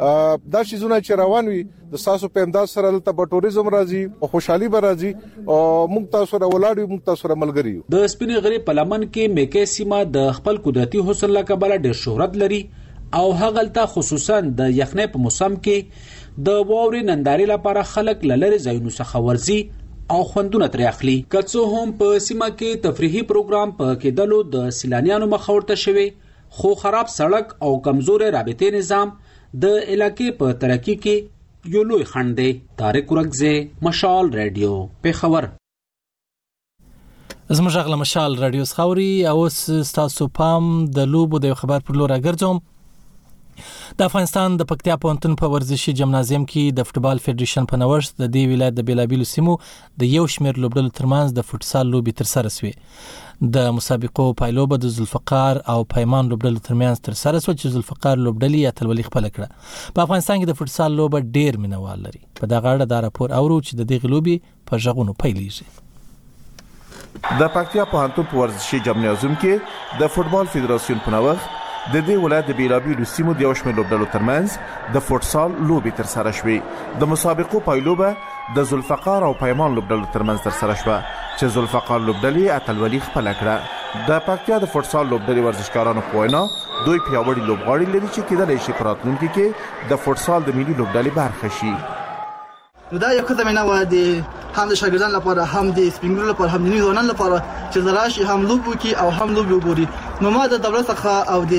دا شیزونه چې روان وي د ساسو په امداد سره دلته به ټوریزم راځي او خوشحالي به راځي او موږ تاسو را ولاړ یو موږ تاسو را ملګری یو د سپینې غری په لمن کې میکې سیمه د خپل قدرتي حسن له کبله ډېر شهرت لري او هغلته خصوصا د یخنۍ په موسم کې د واورې نندارې لپاره خلک له لرې ځایونو څخه ورځي او خوندونه ترې اخلي که څه هم په سیمه کې تفریحي پروګرام په کېدلو د سیلانیانو مخ ورته شوی خو خراب سړک او کمزوری رابطې نظام د علاقې په ترقي کې یو لوی خنډ دی طارق ورکزی مشال رادیو پېښور زموږ غل مشال رادیو سخوري او تاسو پام د لوبو د خبر پر لور راګرځوم د افغانستان د پکتیا پوهنتون په ورزشي جمنازیم کې د فوتبال فدریشن په نوښت د دې ولایت د بیلابیلو سیمو د یو شمېر لوبډلو ترمنځ د فوټسال لوبې ترسره شوې د مسابقو پایلوبه د ذوالفقار او پیمان لوبډلو ترمنځ ترسره شوه چې ذوالفقار لوبډلې اتلولي خپل کړه په افغانستان کې د فوټسال لوبه ډیر مینوال لري په دغه اړه دا راپور اورو چې د دغې لوبې په ژغونو پیلېږي د پکتیا پوهنتون په ورزشي جمنازیوم کې د فوټبال فدراسیون په نوښت د دې ولایت د بیلابیلو سیمو د یو شمېر لوبډلو ترمنځ د فوټسال لوبې ترسره شوې د مسابقو پایلوبه د ذوالفقار او پیمان لوبډلو ترمنځ ترسره شوه چې ذوالفقار لوبډلې اتلولي خپله کړه د پکتیا د فوټسال لوبډلې ورزشکارانو په وینا دوی پیاوړي لوبغاړي لري چې کېدلی شي په راتلونکي کې د فوټسال د ملي لوبډلې برخه شي نو دا یو ښه زمینه وه د هم د شاګردانو لپاره هم د سپین ږیرو لپاره هم د نوي ځوانانو لپاره چې زه راشي هم لوبې وکړي او هم لوبې وګوري نو ما د دولت څخه او د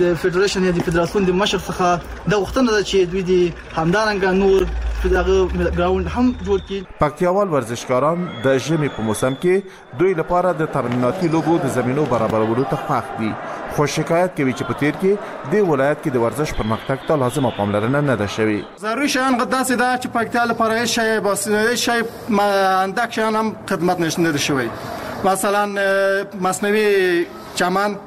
د فدراسیون یا د فدراسیون د مشر څخه د غوښتنه ده چې دوی د همدارنګه نور دغه ګراوند هم جوړ کړي پکتیاوال ورزشکاران د ژمي په موسم کې دوی لپاره د ترمیناتي لوبو د زمینو برابرولو ته خوښ دي خو شکایت کوي چې په تیر کې د ولایت کې د ورزش پرمختګ ته لازمه پاملرنه نه ده شوې ضروري شیان داسې ده چې پکتیا لپاره هیڅ شی بس هیڅ شی اندک شیان هم خدمت نشته نه دي شوی مثلا مصنوعي چمن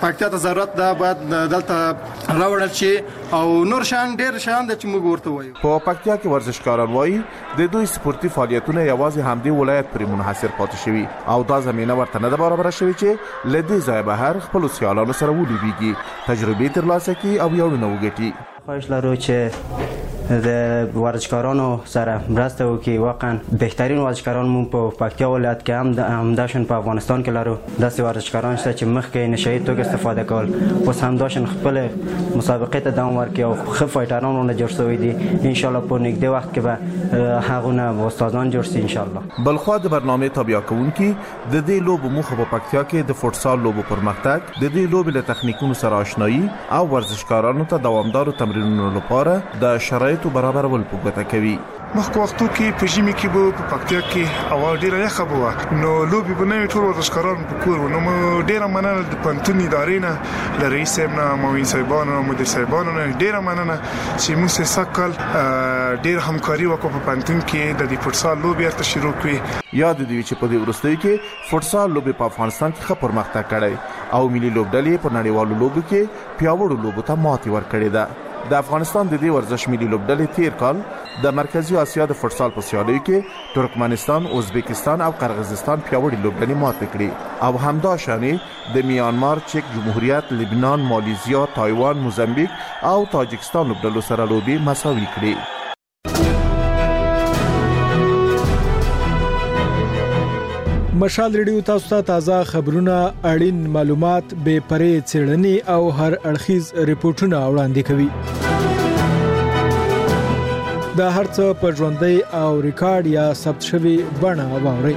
پکتیا ته ضرورت ده باید دلته راوړل شي او نور شان ډیر شان د چې موږ ورته وایو په پکتیا کې ورزشکاران وایي د دوی سپورتي فعالیتونه یوازې همدې ولایت پرې منحصر پاتې شوي او دا زمينه ورته نه ده برابره شوې چې له دې ځایه بهر خپل سیالانو سره ولیبيږي تجربې ترلاسه کړي او ویاړونه وګټي خواهش لرو چې د ورزشکارانو سره مرسته وکړي واقعا بهترین ورزشکاران مون په پکتیا ولایت کې هم د همداشن په افغانستان کې لرو داسې ورزشکاران شته چې مخکې نشهیي توکو استفاده کول اوس همداشن خپل مسابقه ته دوام ورکړي او ښه فایټران ونه جوړ شوي دي ان شاء الله په نږدې وخت کې به هغونه استادان جوړ شي ان شاء الله بلخوا د برنامې تابیا کوونکي د دې لوبو موخه په پکتیا کې د فوټسال لوبو پرمختګ، د دې لوبې له تخنیکونو سره آشنايي او ورزشکارانو ته دوامدارو تمرینونو لپاره د شرایطو برابرول په ګوته کوي. مخکو وختو کې په ژمي کې به په پکتیا کې هوا ډېره یخه به وه نو لوبې به نه وې، ټول ورزشکاران به په کور وو، نو مو ډېره مننه د پوهنتون ادارې نه، له رئیس صاحب نه، معاون صاحبانو او مدیر صاحبانو نه ډېره مننه چې موږ سره سږ کال ډېره همکاري وکړه په پوهنتون کې د دې فوټسال لوبې هلته شروع کړې. یاده دې وي چې په دې وروستیو کې فوټسال لوبې په افغانستان کې ښه پرمختګ کړی او ملي لوبډلې یې په نړیوالو لوبو کې پیاوړو لوبو ته ماتې ورکړې ده د افغانستان د دې ورزش ملي لوبډلې تیر کال د مرکزي اسیا د فوټسال په سیالیو کې ترکمنستان، ازبکستان او قرغزستان پیاوړې لوبډلې ماتې کړې او همدا شان د میانمار، چک جمهوریت، لبنان، مالیزیا، تایوان، موزمبیک او تاجکستان لوبډلو سره لوبې مساوي کړې. مشال ریډیو تاسو ته تازه خبرونه اړین معلومات به پرې چیرنی او هر اړخیز ریپورتونه وړاندې کوي د هرڅ په ژوندۍ او ریکارډ یا ثبت شوی بڼه واورئ